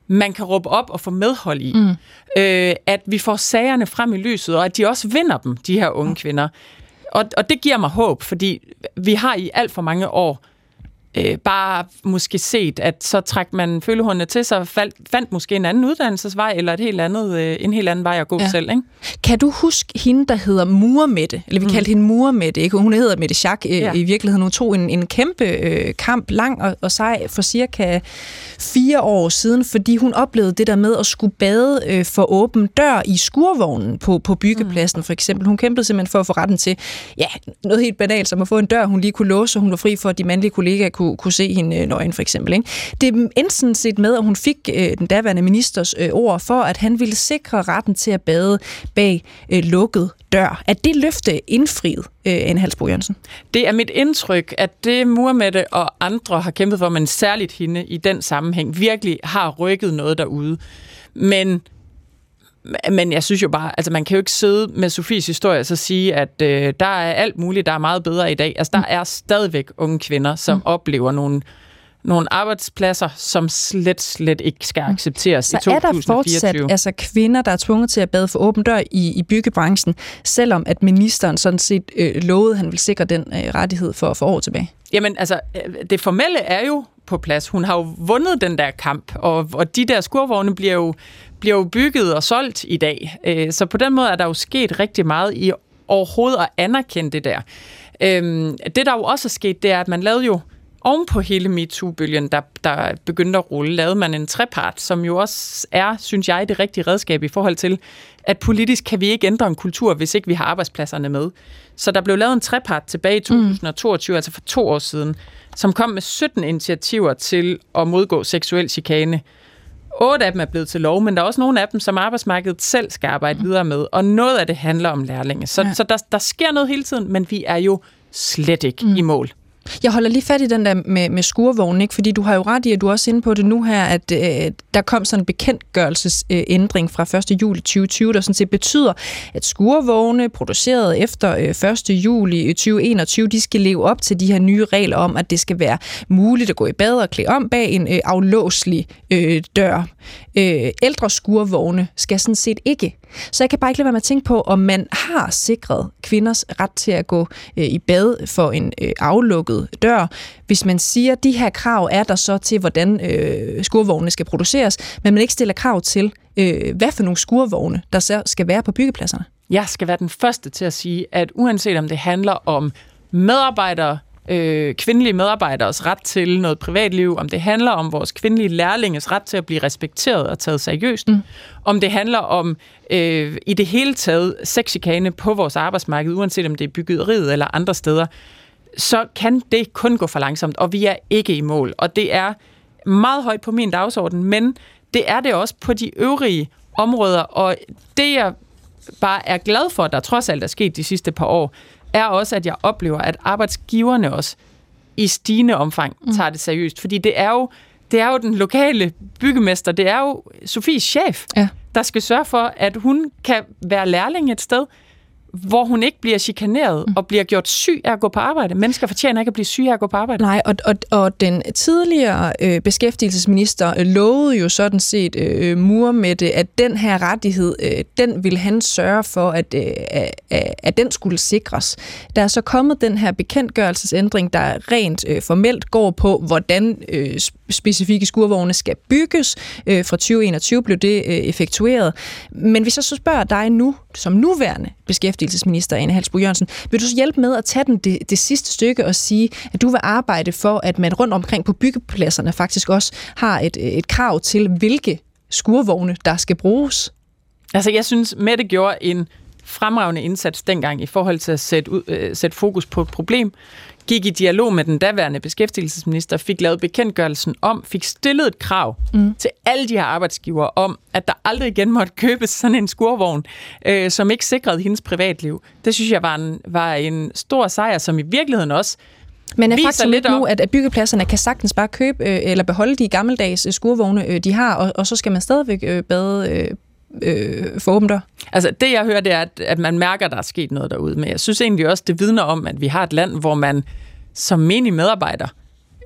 man kan råbe op og få medhold i. Mm. Øh, at vi får sagerne frem i lyset, og at de også vinder dem, de her unge kvinder. Og, og det giver mig håb, fordi vi har i alt for mange år øh, bare måske set, at så trak man følehornene til sig og fandt, måske en anden uddannelsesvej, eller et helt andet, øh, en helt anden vej at gå Ja. selv. Ikke? Kan du huske hende, der hedder Murmette? Eller vi mm. kaldte hende Murmette, ikke? Hun hedder Mette Schack øh, Ja. i virkeligheden. Hun tog en, en kæmpe øh, kamp, lang og, og sej, for cirka fire år siden, fordi hun oplevede det der med at skulle bade øh, for åben dør i skurvognen på, på byggepladsen, for eksempel. Hun kæmpede simpelthen for at få retten til ja, noget helt banalt, som at få en dør, hun lige kunne låse, så hun var fri for, at de mandlige kollegaer kunne, kunne se hende øh, nøgen, for eksempel. Ikke? Det endte sådan set med, at hun fik øh, den daværende ministers øh, ord for, at han ville sikre retten til at bade bag øh, lukket dør. Er det løfte indfriet, øh, Anne Halsbro Jørgensen? Det er mit indtryk, at det Murmette og andre har kæmpet for, men særligt hende i den sammenhæng, virkelig har rykket noget derude. Men, men jeg synes jo bare, altså man kan jo ikke sidde med Sofies historie og så sige, at øh, der er alt muligt, der er meget bedre i dag. Altså der er stadigvæk unge kvinder, som mm. oplever nogle nogle arbejdspladser, som slet, slet ikke skal accepteres Så i 2024. er der fortsat altså kvinder, der er tvunget til at bade for åben dør i, i byggebranchen, selvom at ministeren sådan set øh, lovede, at han vil sikre den øh, rettighed for, for år tilbage? Jamen, altså, øh, det formelle er jo på plads. Hun har jo vundet den der kamp, og, og de der skurvogne bliver jo, bliver jo bygget og solgt i dag. Øh, Så på den måde er der jo sket rigtig meget i overhovedet at anerkende det der. Øhm, Det, der jo også er sket, det er, at man lavede jo oven på hele MeToo-bølgen, der, der begyndte at rulle, lavede man en trepart, som jo også er, synes jeg, det rigtige redskab i forhold til, at politisk kan vi ikke ændre en kultur, hvis ikke vi har arbejdspladserne med. Så der blev lavet en trepart tilbage i 2022, mm. altså for to år siden, som kom med 17 initiativer til at modgå seksuel chikane. Otte af dem er blevet til lov, men der er også nogle af dem, som arbejdsmarkedet selv skal arbejde videre med, og noget af det handler om lærlinge. Så, ja. så der, der sker noget hele tiden, men vi er jo slet ikke mm. i mål. Jeg holder lige fat i den der med, med skurvognen, ikke? fordi du har jo ret i, at du er også inde på det nu her, at øh, der kom sådan en bekendtgørelsesændring øh, fra 1. juli 2020, der sådan set betyder, at skurvogne produceret efter øh, 1. juli øh, 2021, de skal leve op til de her nye regler om, at det skal være muligt at gå i bad og klæde om bag en øh, aflåselig øh, dør. Øh, ældre skurvogne skal sådan set ikke. Så jeg kan bare ikke lade være med at tænke på, om man har sikret kvinders ret til at gå øh, i bad for en øh, aflukket dør. Hvis man siger, at de her krav er der så til, hvordan øh, skurvogne skal produceres, men man ikke stiller krav til, øh, hvad for nogle skurvogne, der så skal være på byggepladserne. Jeg skal være den første til at sige, at uanset om det handler om medarbejdere, øh, kvindelige medarbejderes ret til noget privatliv, om det handler om vores kvindelige lærlinges ret til at blive respekteret og taget seriøst, mm. om det handler om øh, i det hele taget sexchikane på vores arbejdsmarked, uanset om det er byggeriet eller andre steder, så kan det kun gå for langsomt, og vi er ikke i mål. Og det er meget højt på min dagsorden, men det er det også på de øvrige områder, og det jeg bare er glad for, der trods alt er sket de sidste par år, er også, at jeg oplever, at arbejdsgiverne også i stigende omfang tager det seriøst. Fordi det er jo, det er jo den lokale byggemester, det er jo Sofies chef, Ja. der skal sørge for, at hun kan være lærling et sted, hvor hun ikke bliver chikaneret og bliver gjort syg af at gå på arbejde. Mennesker fortjener ikke at blive syge af at gå på arbejde. Nej, og, og, og den tidligere øh, beskæftigelsesminister øh, lovede jo sådan set øh, mur med det, at den her rettighed, øh, den vil han sørge for, at, øh, at, at den skulle sikres. Der er så kommet den her bekendtgørelsesændring, der rent øh, formelt går på, hvordan øh, specifikke skurvogne skal bygges. Øh, fra 2021 blev det øh, effektueret. Men hvis jeg så spørger dig nu, som nuværende beskæftigelsesminister Anne Halsbo Jørgensen. Vil du så hjælpe med at tage den det, det sidste stykke og sige, at du vil arbejde for, at man rundt omkring på byggepladserne faktisk også har et, et krav til, hvilke skurvogne, der skal bruges? Altså, jeg synes, Mette gjorde en fremragende indsats dengang i forhold til at sætte, ud, øh, sætte fokus på et problem, gik i dialog med den daværende beskæftigelsesminister, fik lavet bekendtgørelsen om, fik stillet et krav mm. til alle de her arbejdsgivere om, at der aldrig igen måtte købes sådan en skurvogn, øh, som ikke sikrede hendes privatliv. Det synes jeg var en, var en stor sejr, som i virkeligheden også men er faktisk lidt nu, at, at byggepladserne kan sagtens bare købe øh, eller beholde de gammeldags øh, skurvogne, øh, de har, og, og så skal man stadigvæk øh, bade øh, øh, for? Altså, det jeg hører, det er, at, at man mærker, at der er sket noget derude. Men jeg synes egentlig også, det vidner om, at vi har et land, hvor man som menig medarbejder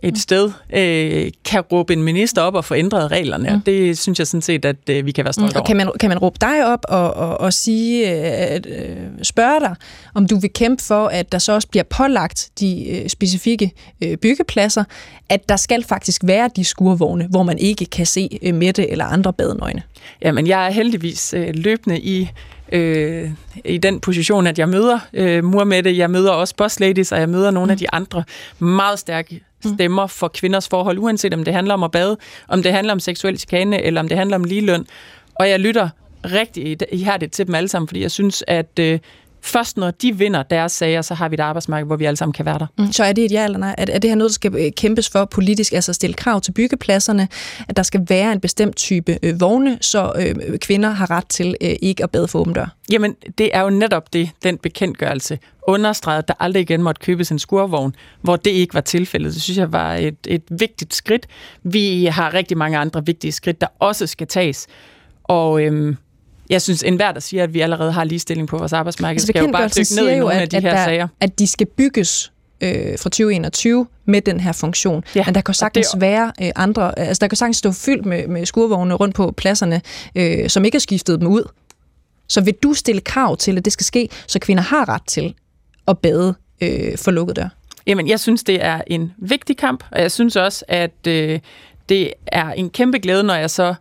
et sted øh, kan råbe en minister op og få ændret reglerne. Mm. Det synes jeg sådan set, at øh, vi kan være stolte mm. Og kan man, kan man råbe dig op og, og, og sige, øh, øh, spørge dig, om du vil kæmpe for, at der så også bliver pålagt de øh, specifikke øh, byggepladser, at der skal faktisk være de skurvogne, hvor man ikke kan se øh, Mette eller andre badenøgne? Jamen, jeg er heldigvis øh, løbende i øh, i den position, at jeg møder øh, det, jeg møder også boss ladies, og jeg møder nogle mm. af de andre meget stærke Mm. stemmer for kvinders forhold, uanset om det handler om at bade, om det handler om seksuel chikane, eller om det handler om ligeløn. Og jeg lytter rigtig ihærdigt til dem alle sammen, fordi jeg synes, at øh, først når de vinder deres sager, så har vi et arbejdsmarked, hvor vi alle sammen kan være der. Mm. Så er det et ja eller nej? Er, er det her noget, der skal øh, kæmpes for politisk, altså stille krav til byggepladserne, at der skal være en bestemt type øh, vogne, så øh, kvinder har ret til øh, ikke at bade for åben dør? Jamen, det er jo netop det, den bekendtgørelse understreget, at der aldrig igen måtte købes en skurvogn, hvor det ikke var tilfældet. Det synes jeg var et, et vigtigt skridt. Vi har rigtig mange andre vigtige skridt, der også skal tages. Og øhm, jeg synes, enhver, der siger, at vi allerede har ligestilling på vores arbejdsmarked, altså, skal jo bare dykke ned i nogle at, af de her der, sager. At de skal bygges øh, fra 2021 med den her funktion. Ja, Men der kan sagtens det... være øh, andre, altså der kan sagtens stå fyldt med, med skurvogne rundt på pladserne, øh, som ikke har skiftet dem ud. Så vil du stille krav til, at det skal ske, så kvinder har ret til at bade øh, for lukket dør? Jamen, jeg synes, det er en vigtig kamp, og jeg synes også, at øh, det er en kæmpe glæde, når jeg så øh,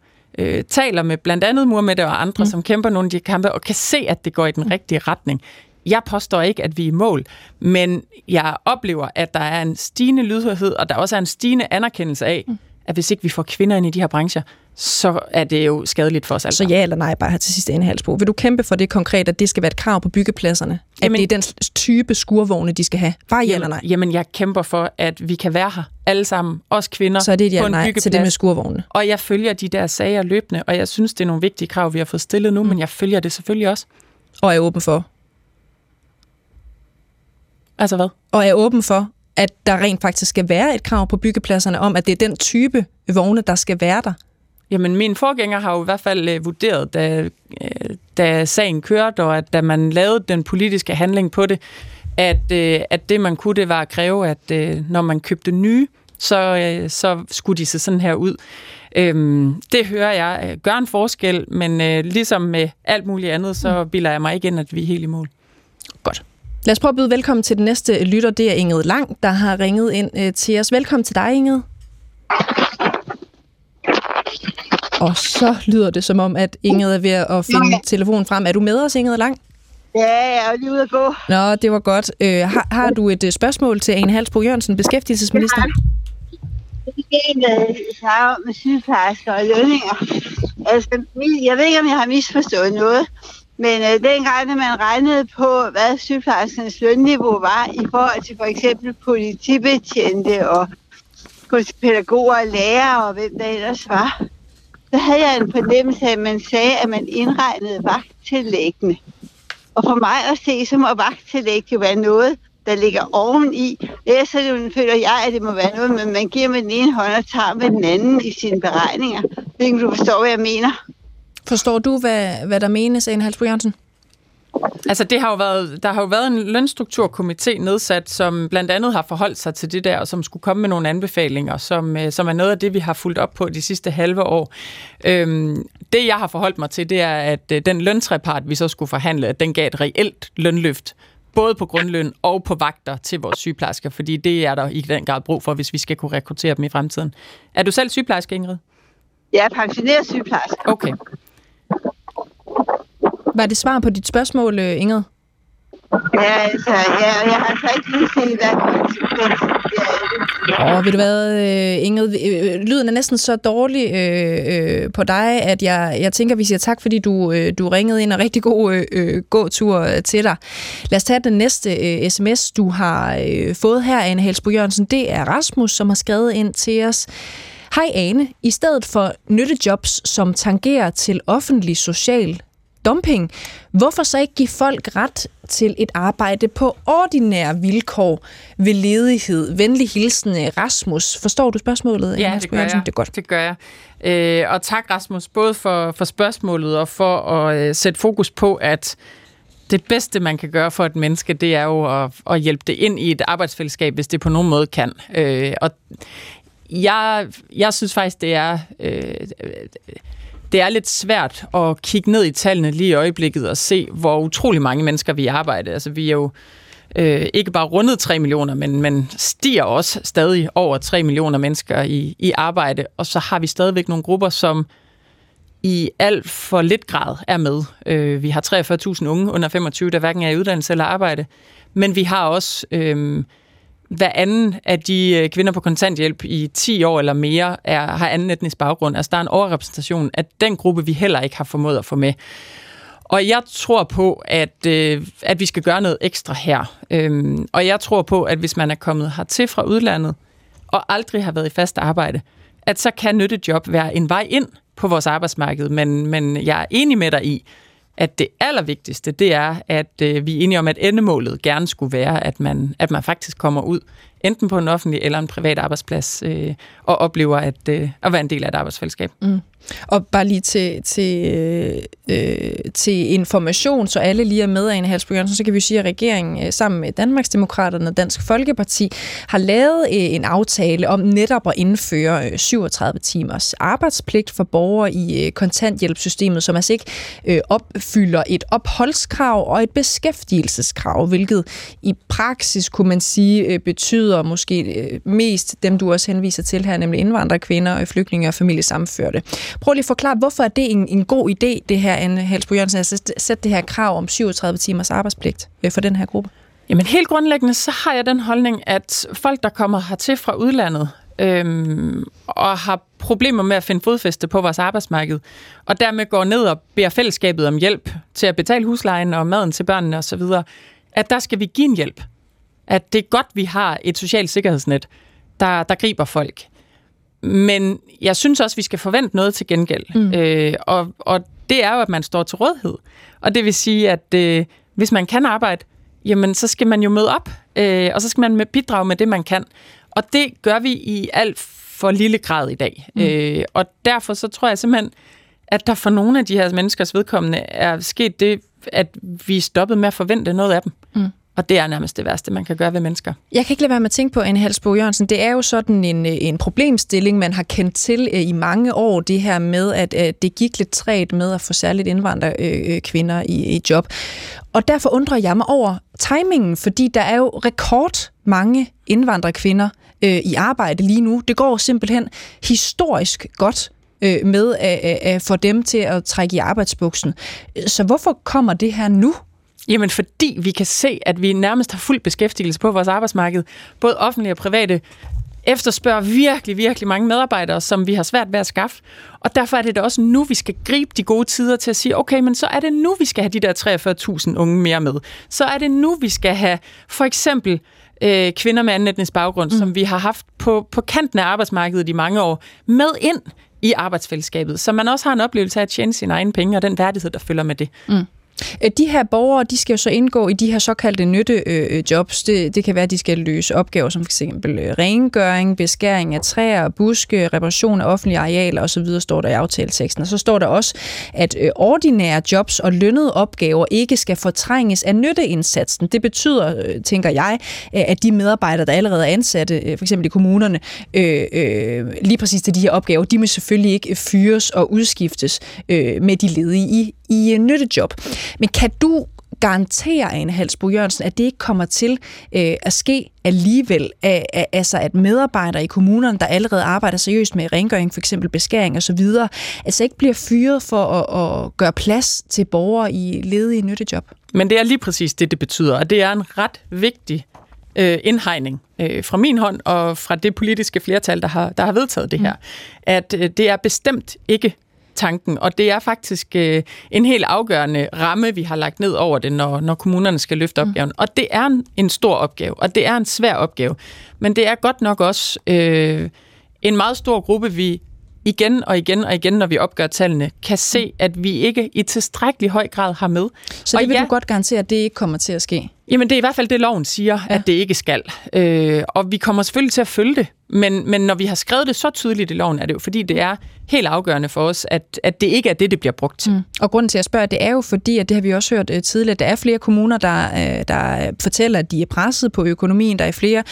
taler med blandt andet Muhammed og andre, mm. som kæmper nogle af de kampe, og kan se, at det går i den mm. rigtige retning. Jeg påstår ikke, at vi er i mål, men jeg oplever, at der er en stigende lydhørhed, og der også er en stigende anerkendelse af, mm. at hvis ikke vi får kvinder ind i de her brancher, så er det jo skadeligt for os alle. Så ja eller nej, bare her til sidst ene halsbro. Vil du kæmpe for det konkret, at det skal være et krav på byggepladserne? Jamen, at det er den type skurvogne, de skal have? Bare ja eller nej? Jamen, jeg kæmper for, at vi kan være her alle sammen, os kvinder, Så er det et ja på en nej til det med skurvogne? Og jeg følger de der sager løbende, og jeg synes, det er nogle vigtige krav, vi har fået stillet nu, mm. men jeg følger det selvfølgelig også. Og er åben for? Altså hvad? Og er åben for, at der rent faktisk skal være et krav på byggepladserne om, at det er den type vogne, der skal være der? Jamen, min forgænger har jo i hvert fald øh, vurderet, da, øh, da sagen kørte, og at da man lavede den politiske handling på det, at, øh, at det, man kunne, det var at kræve, at øh, når man købte nye, så, øh, så skulle de se sådan her ud. Øhm, det hører jeg øh, gør en forskel, men øh, ligesom med alt muligt andet, så bilder jeg mig ikke ind, at vi er helt i mål. Godt. Lad os prøve at byde velkommen til den næste lytter. Det er Inget Lang, der har ringet ind øh, til os. Velkommen til dig, Inget. Og så lyder det som om, at Inget er ved at finde Nej. telefonen frem. Er du med os, Inget Lang? Ja, jeg er lige ude at gå. Nå, det var godt. Øh, har, har du et uh, spørgsmål til Ane Halsbro Jørgensen, beskæftigelsesminister? Det er en, der med sygeplejersker og lønninger. Altså, jeg ved ikke, om jeg har misforstået noget, men øh, dengang, når man regnede på, hvad sygeplejerskernes lønniveau var i forhold til for eksempel politibetjente og pædagoger og lærere og hvem der ellers var, så havde jeg en fornemmelse af, at man sagde, at man indregnede vagttillæggene. Og for mig at se, så må vagttillæg jo være noget, der ligger oveni. Ellers så føler jeg, at det må være noget, men man giver med den ene hånd og tager med den anden i sine beregninger. Hvilken du forstår, hvad jeg mener. Forstår du, hvad, hvad der menes, Anne Halsbro Jørgensen? Altså, det har jo været, der har jo været en lønstrukturkomité nedsat, som blandt andet har forholdt sig til det der, og som skulle komme med nogle anbefalinger, som, øh, som er noget af det, vi har fulgt op på de sidste halve år. Øhm, det, jeg har forholdt mig til, det er, at øh, den løntrepart, vi så skulle forhandle, at den gav et reelt lønløft både på grundløn og på vagter til vores sygeplejersker, fordi det er der i den grad brug for, hvis vi skal kunne rekruttere dem i fremtiden. Er du selv sygeplejerske, Ingrid? Jeg er pensioneret sygeplejerske. Okay. Var det svar på dit spørgsmål, øh, Ingrid? Ja, altså, ja, jeg har så ikke lige set, hvad. Åh, oh, ved du hvad, øh, Ingrid, øh, lyden er næsten så dårlig øh, øh, på dig, at jeg, jeg tænker, vi siger tak, fordi du, øh, du ringede ind, og rigtig god øh, gåtur til dig. Lad os tage den næste øh, sms, du har øh, fået her, Anne Helsbo Jørgensen. Det er Rasmus, som har skrevet ind til os. Hej Ane, i stedet for nyttejobs, som tangerer til offentlig social dumping, hvorfor så ikke give folk ret til et arbejde på ordinære vilkår ved ledighed? Venlig hilsen, Rasmus. Forstår du spørgsmålet? Ja, Anne det gør Jørgensen? jeg. Det er godt. Det gør jeg. Øh, og tak, Rasmus, både for, for spørgsmålet og for at øh, sætte fokus på, at det bedste, man kan gøre for et menneske, det er jo at, at hjælpe det ind i et arbejdsfællesskab, hvis det på nogen måde kan. Øh, og jeg, jeg synes faktisk, det er... Øh, det er lidt svært at kigge ned i tallene lige i øjeblikket og se, hvor utrolig mange mennesker vi arbejder. Altså, vi er jo øh, ikke bare rundet 3 millioner, men, men stiger også stadig over 3 millioner mennesker i, i arbejde. Og så har vi stadigvæk nogle grupper, som i alt for lidt grad er med. Øh, vi har 43.000 unge under 25, der hverken er i uddannelse eller arbejde. Men vi har også øh, hver anden af de øh, kvinder på kontanthjælp i 10 år eller mere er, har anden etnisk baggrund. Altså der er en overrepræsentation af den gruppe, vi heller ikke har formået at få med. Og jeg tror på, at, øh, at vi skal gøre noget ekstra her. Øhm, og jeg tror på, at hvis man er kommet hertil fra udlandet, og aldrig har været i fast arbejde, at så kan nyttejob være en vej ind på vores arbejdsmarked. Men, men jeg er enig med dig i, at det allervigtigste, det er, at øh, vi er enige om, at endemålet gerne skulle være, at man, at man faktisk kommer ud, enten på en offentlig eller en privat arbejdsplads, øh, og oplever at, øh, at være en del af et arbejdsfællesskab. Mm. Og bare lige til, til, øh, øh til information, så alle lige er med af en Halsbro Jørgensen, så kan vi sige, at regeringen øh, sammen med Danmarksdemokraterne og Dansk Folkeparti har lavet øh, en aftale om netop at indføre øh, 37 timers arbejdspligt for borgere i øh, kontanthjælpssystemet, som altså ikke øh, opfylder et opholdskrav og et beskæftigelseskrav, hvilket i praksis kunne man sige øh, betyder måske øh, mest dem, du også henviser til her, nemlig indvandrerkvinder, og flygtninge og familiesamførte. Prøv lige at forklare, hvorfor er det en, en god idé, det her, Anne Halsbo Jørgensen, altså at sætte det her krav om 37 timers arbejdspligt øh, for den her gruppe? Jamen helt grundlæggende, så har jeg den holdning, at folk, der kommer hertil fra udlandet, øhm, og har problemer med at finde fodfæste på vores arbejdsmarked, og dermed går ned og beder fællesskabet om hjælp til at betale huslejen og maden til børnene osv., at der skal vi give en hjælp. At det er godt, vi har et socialt sikkerhedsnet, der, der griber folk. Men jeg synes også, vi skal forvente noget til gengæld. Mm. Øh, og, og det er jo, at man står til rådighed. Og det vil sige, at øh, hvis man kan arbejde, jamen så skal man jo møde op, øh, og så skal man bidrage med det, man kan. Og det gør vi i alt for lille grad i dag. Mm. Øh, og derfor så tror jeg simpelthen, at der for nogle af de her menneskers vedkommende er sket det, at vi er stoppet med at forvente noget af dem. Mm. Og det er nærmest det værste, man kan gøre ved mennesker. Jeg kan ikke lade være med at tænke på, en Halsbo Jørgensen, det er jo sådan en, øh, en problemstilling, man har kendt til øh, i mange år, det her med, at, øh, det gik lidt træt med at få særligt indvandrerkvinder øh, øh i, i job. Og derfor undrer jeg mig over timingen, fordi der er jo rekord mange indvandrerkvinder øh, i arbejde lige nu. Det går simpelthen historisk godt øh, med at, at få dem til at trække i arbejdsbuksen. Så hvorfor kommer det her nu? Jamen fordi vi kan se, at vi nærmest har fuld beskæftigelse på vores arbejdsmarked. Både offentlige og private efterspørger virkelig, virkelig mange medarbejdere, som vi har svært ved at skaffe. Og derfor er det da også nu, vi skal gribe de gode tider til at sige, okay, men så er det nu, vi skal have de der 43.000 unge mere med. Så er det nu, vi skal have for eksempel øh, kvinder med anden etnisk baggrund, mm. som vi har haft på, på kanten af arbejdsmarkedet i mange år, med ind i arbejdsfællesskabet, så man også har en oplevelse af at tjene sine egne penge og den værdighed, der følger med det. Mm. Øh, de her borgere, de skal jo så indgå i de her såkaldte nyttejobs. Øh, øh, det, det kan være, at de skal løse opgaver som f.eks. rengøring, beskæring af træer og buske, reparation af offentlige arealer osv., står der i aftaleteksten. Og så står der også, at ordinære jobs og lønnede opgaver ikke skal fortrænges af nytteindsatsen. Det betyder, tænker jeg, at de medarbejdere, der allerede er ansatte, f.eks. i kommunerne, øh, øh, lige præcis til de her opgaver, de må selvfølgelig ikke fyres og udskiftes øh, med de ledige i, i nyttejob. Men kan du garantere, Ane Halsbo Jørgensen, at det ikke kommer til øh, at ske alligevel, af, af, altså at medarbejdere i kommunerne, der allerede arbejder seriøst med rengøring, for eksempel beskæring osv., altså ikke bliver fyret for at, at gøre plads til borgere i ledige nyttejob? Men det er lige præcis det, det betyder, og det er en ret vigtig øh, indhegning øh, fra min hånd og fra det politiske flertal, der har, der har vedtaget det her, mm. at øh, det er bestemt ikke tanken, og det er faktisk øh, en helt afgørende ramme, vi har lagt ned over det, når, når kommunerne skal løfte mm. opgaven. Mm. Og det er en, en stor opgave, og det er en svær opgave, men det er godt nok også øh, en meget stor gruppe, vi igen og igen og igen, når vi opgør tallene, kan se, at vi ikke i tilstrækkelig høj grad har med. Så det og vil ja, du godt garantere, at det ikke kommer til at ske? Jamen, det er i hvert fald det, loven siger, ja. at det ikke skal. Øh, og vi kommer selvfølgelig til at følge det, men, men når vi har skrevet det så tydeligt i loven, er det jo fordi, det er helt afgørende for os, at, at det ikke er det, det bliver brugt til. Mm. Og grunden til at spørge, det er jo fordi, at det har vi også hørt uh, tidligere, der er flere kommuner, der, uh, der fortæller, at de er presset på økonomien. Der er flere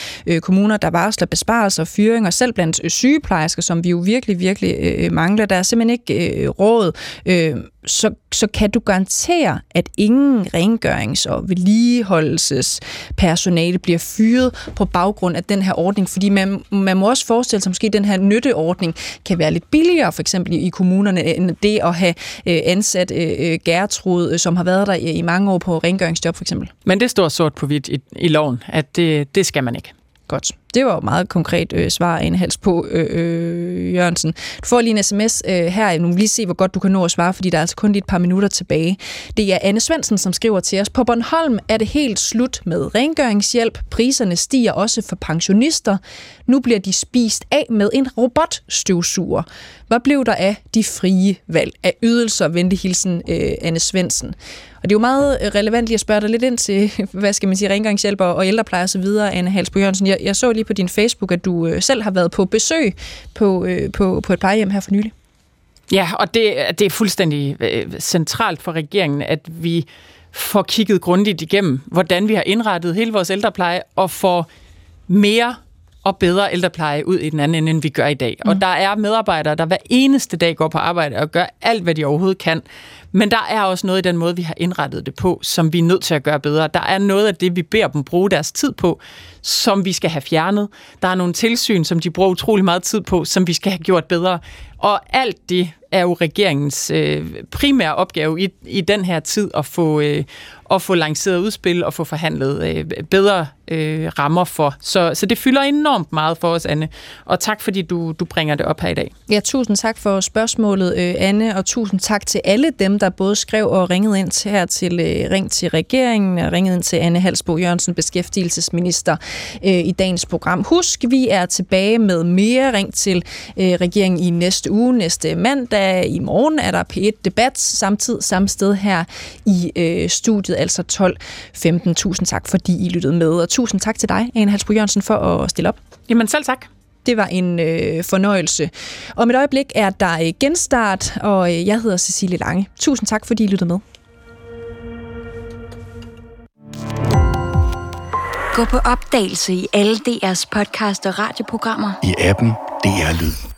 kommuner, der varsler besparelser og fyringer, selv blandt sygeplejersker, som vi jo virkelig, virkelig mangler. Der er simpelthen ikke råd. Uh, så, så kan du garantere, at ingen rengørings- og vedligeholdelsespersonale bliver fyret på baggrund af den her ordning, fordi man, man må også forestille sig, at måske den her nytteordning kan være lidt billigere, for eksempel i kommunerne, end det at have øh, ansat øh, øh, Gertrud, som har været der i, i mange år på rengøringsjob, for eksempel. Men det står sort på hvidt i, i loven, at det, det skal man ikke. Godt. Det var jo meget konkret øh, svar, en hals på, øh, øh, Jørgensen. Du får lige en sms øh, her. Nu vil lige se, hvor godt du kan nå at svare, fordi der er altså kun lige et par minutter tilbage. Det er Anne Svendsen, som skriver til os. På Bornholm er det helt slut med rengøringshjælp. Priserne stiger også for pensionister. Nu bliver de spist af med en robotstøvsuger. Hvad blev der af de frie valg af ydelser? Venlig hilsen, øh, Anne Svendsen. Og det er jo meget øh, relevant lige at spørge dig lidt ind til, hvad skal man sige, rengøringshjælp og ældrepleje osv., Anne Halsbo Jørgensen. Jeg, jeg så lige på din Facebook, at du øh, selv har været på besøg på, øh, på, på et plejehjem her for nylig. Ja, og det, det er fuldstændig øh, centralt for regeringen, at vi får kigget grundigt igennem, hvordan vi har indrettet hele vores ældrepleje, og får mere og bedre ældrepleje ud i den anden ende, end vi gør i dag. Mm. Og der er medarbejdere, der hver eneste dag går på arbejde og gør alt, hvad de overhovedet kan. Men der er også noget i den måde, vi har indrettet det på, som vi er nødt til at gøre bedre. Der er noget af det, vi beder dem bruge deres tid på, som vi skal have fjernet. Der er nogle tilsyn, som de bruger utrolig meget tid på, som vi skal have gjort bedre. Og alt det er jo regeringens øh, primære opgave i, i den her tid at få, øh, at få lanceret udspil og få forhandlet øh, bedre øh, rammer for. Så, så det fylder enormt meget for os, Anne. Og tak, fordi du, du bringer det op her i dag. Ja, tusind tak for spørgsmålet, øh, Anne, og tusind tak til alle dem, der både skrev og ringede ind til her til øh, Ring til regeringen, og ringede ind til Anne Halsbo Jørgensen, beskæftigelsesminister, øh, i dagens program. Husk, vi er tilbage med mere Ring til øh, regeringen i næste uge, næste mandag. I morgen er der P1 Debat, samtidig samme sted her i øh, studiet, altså 12.15. Tusind tak, fordi I lyttede med, og tusind tak til dig, Anne Halsbo Jørgensen, for at stille op. Jamen selv tak. Det var en øh, fornøjelse. Om et øjeblik er der genstart, og øh, jeg hedder Cecilie Lange. Tusind tak, fordi I lyttede med. Gå på opdagelse i alle DR's podcast og radioprogrammer. I appen DR Lyd.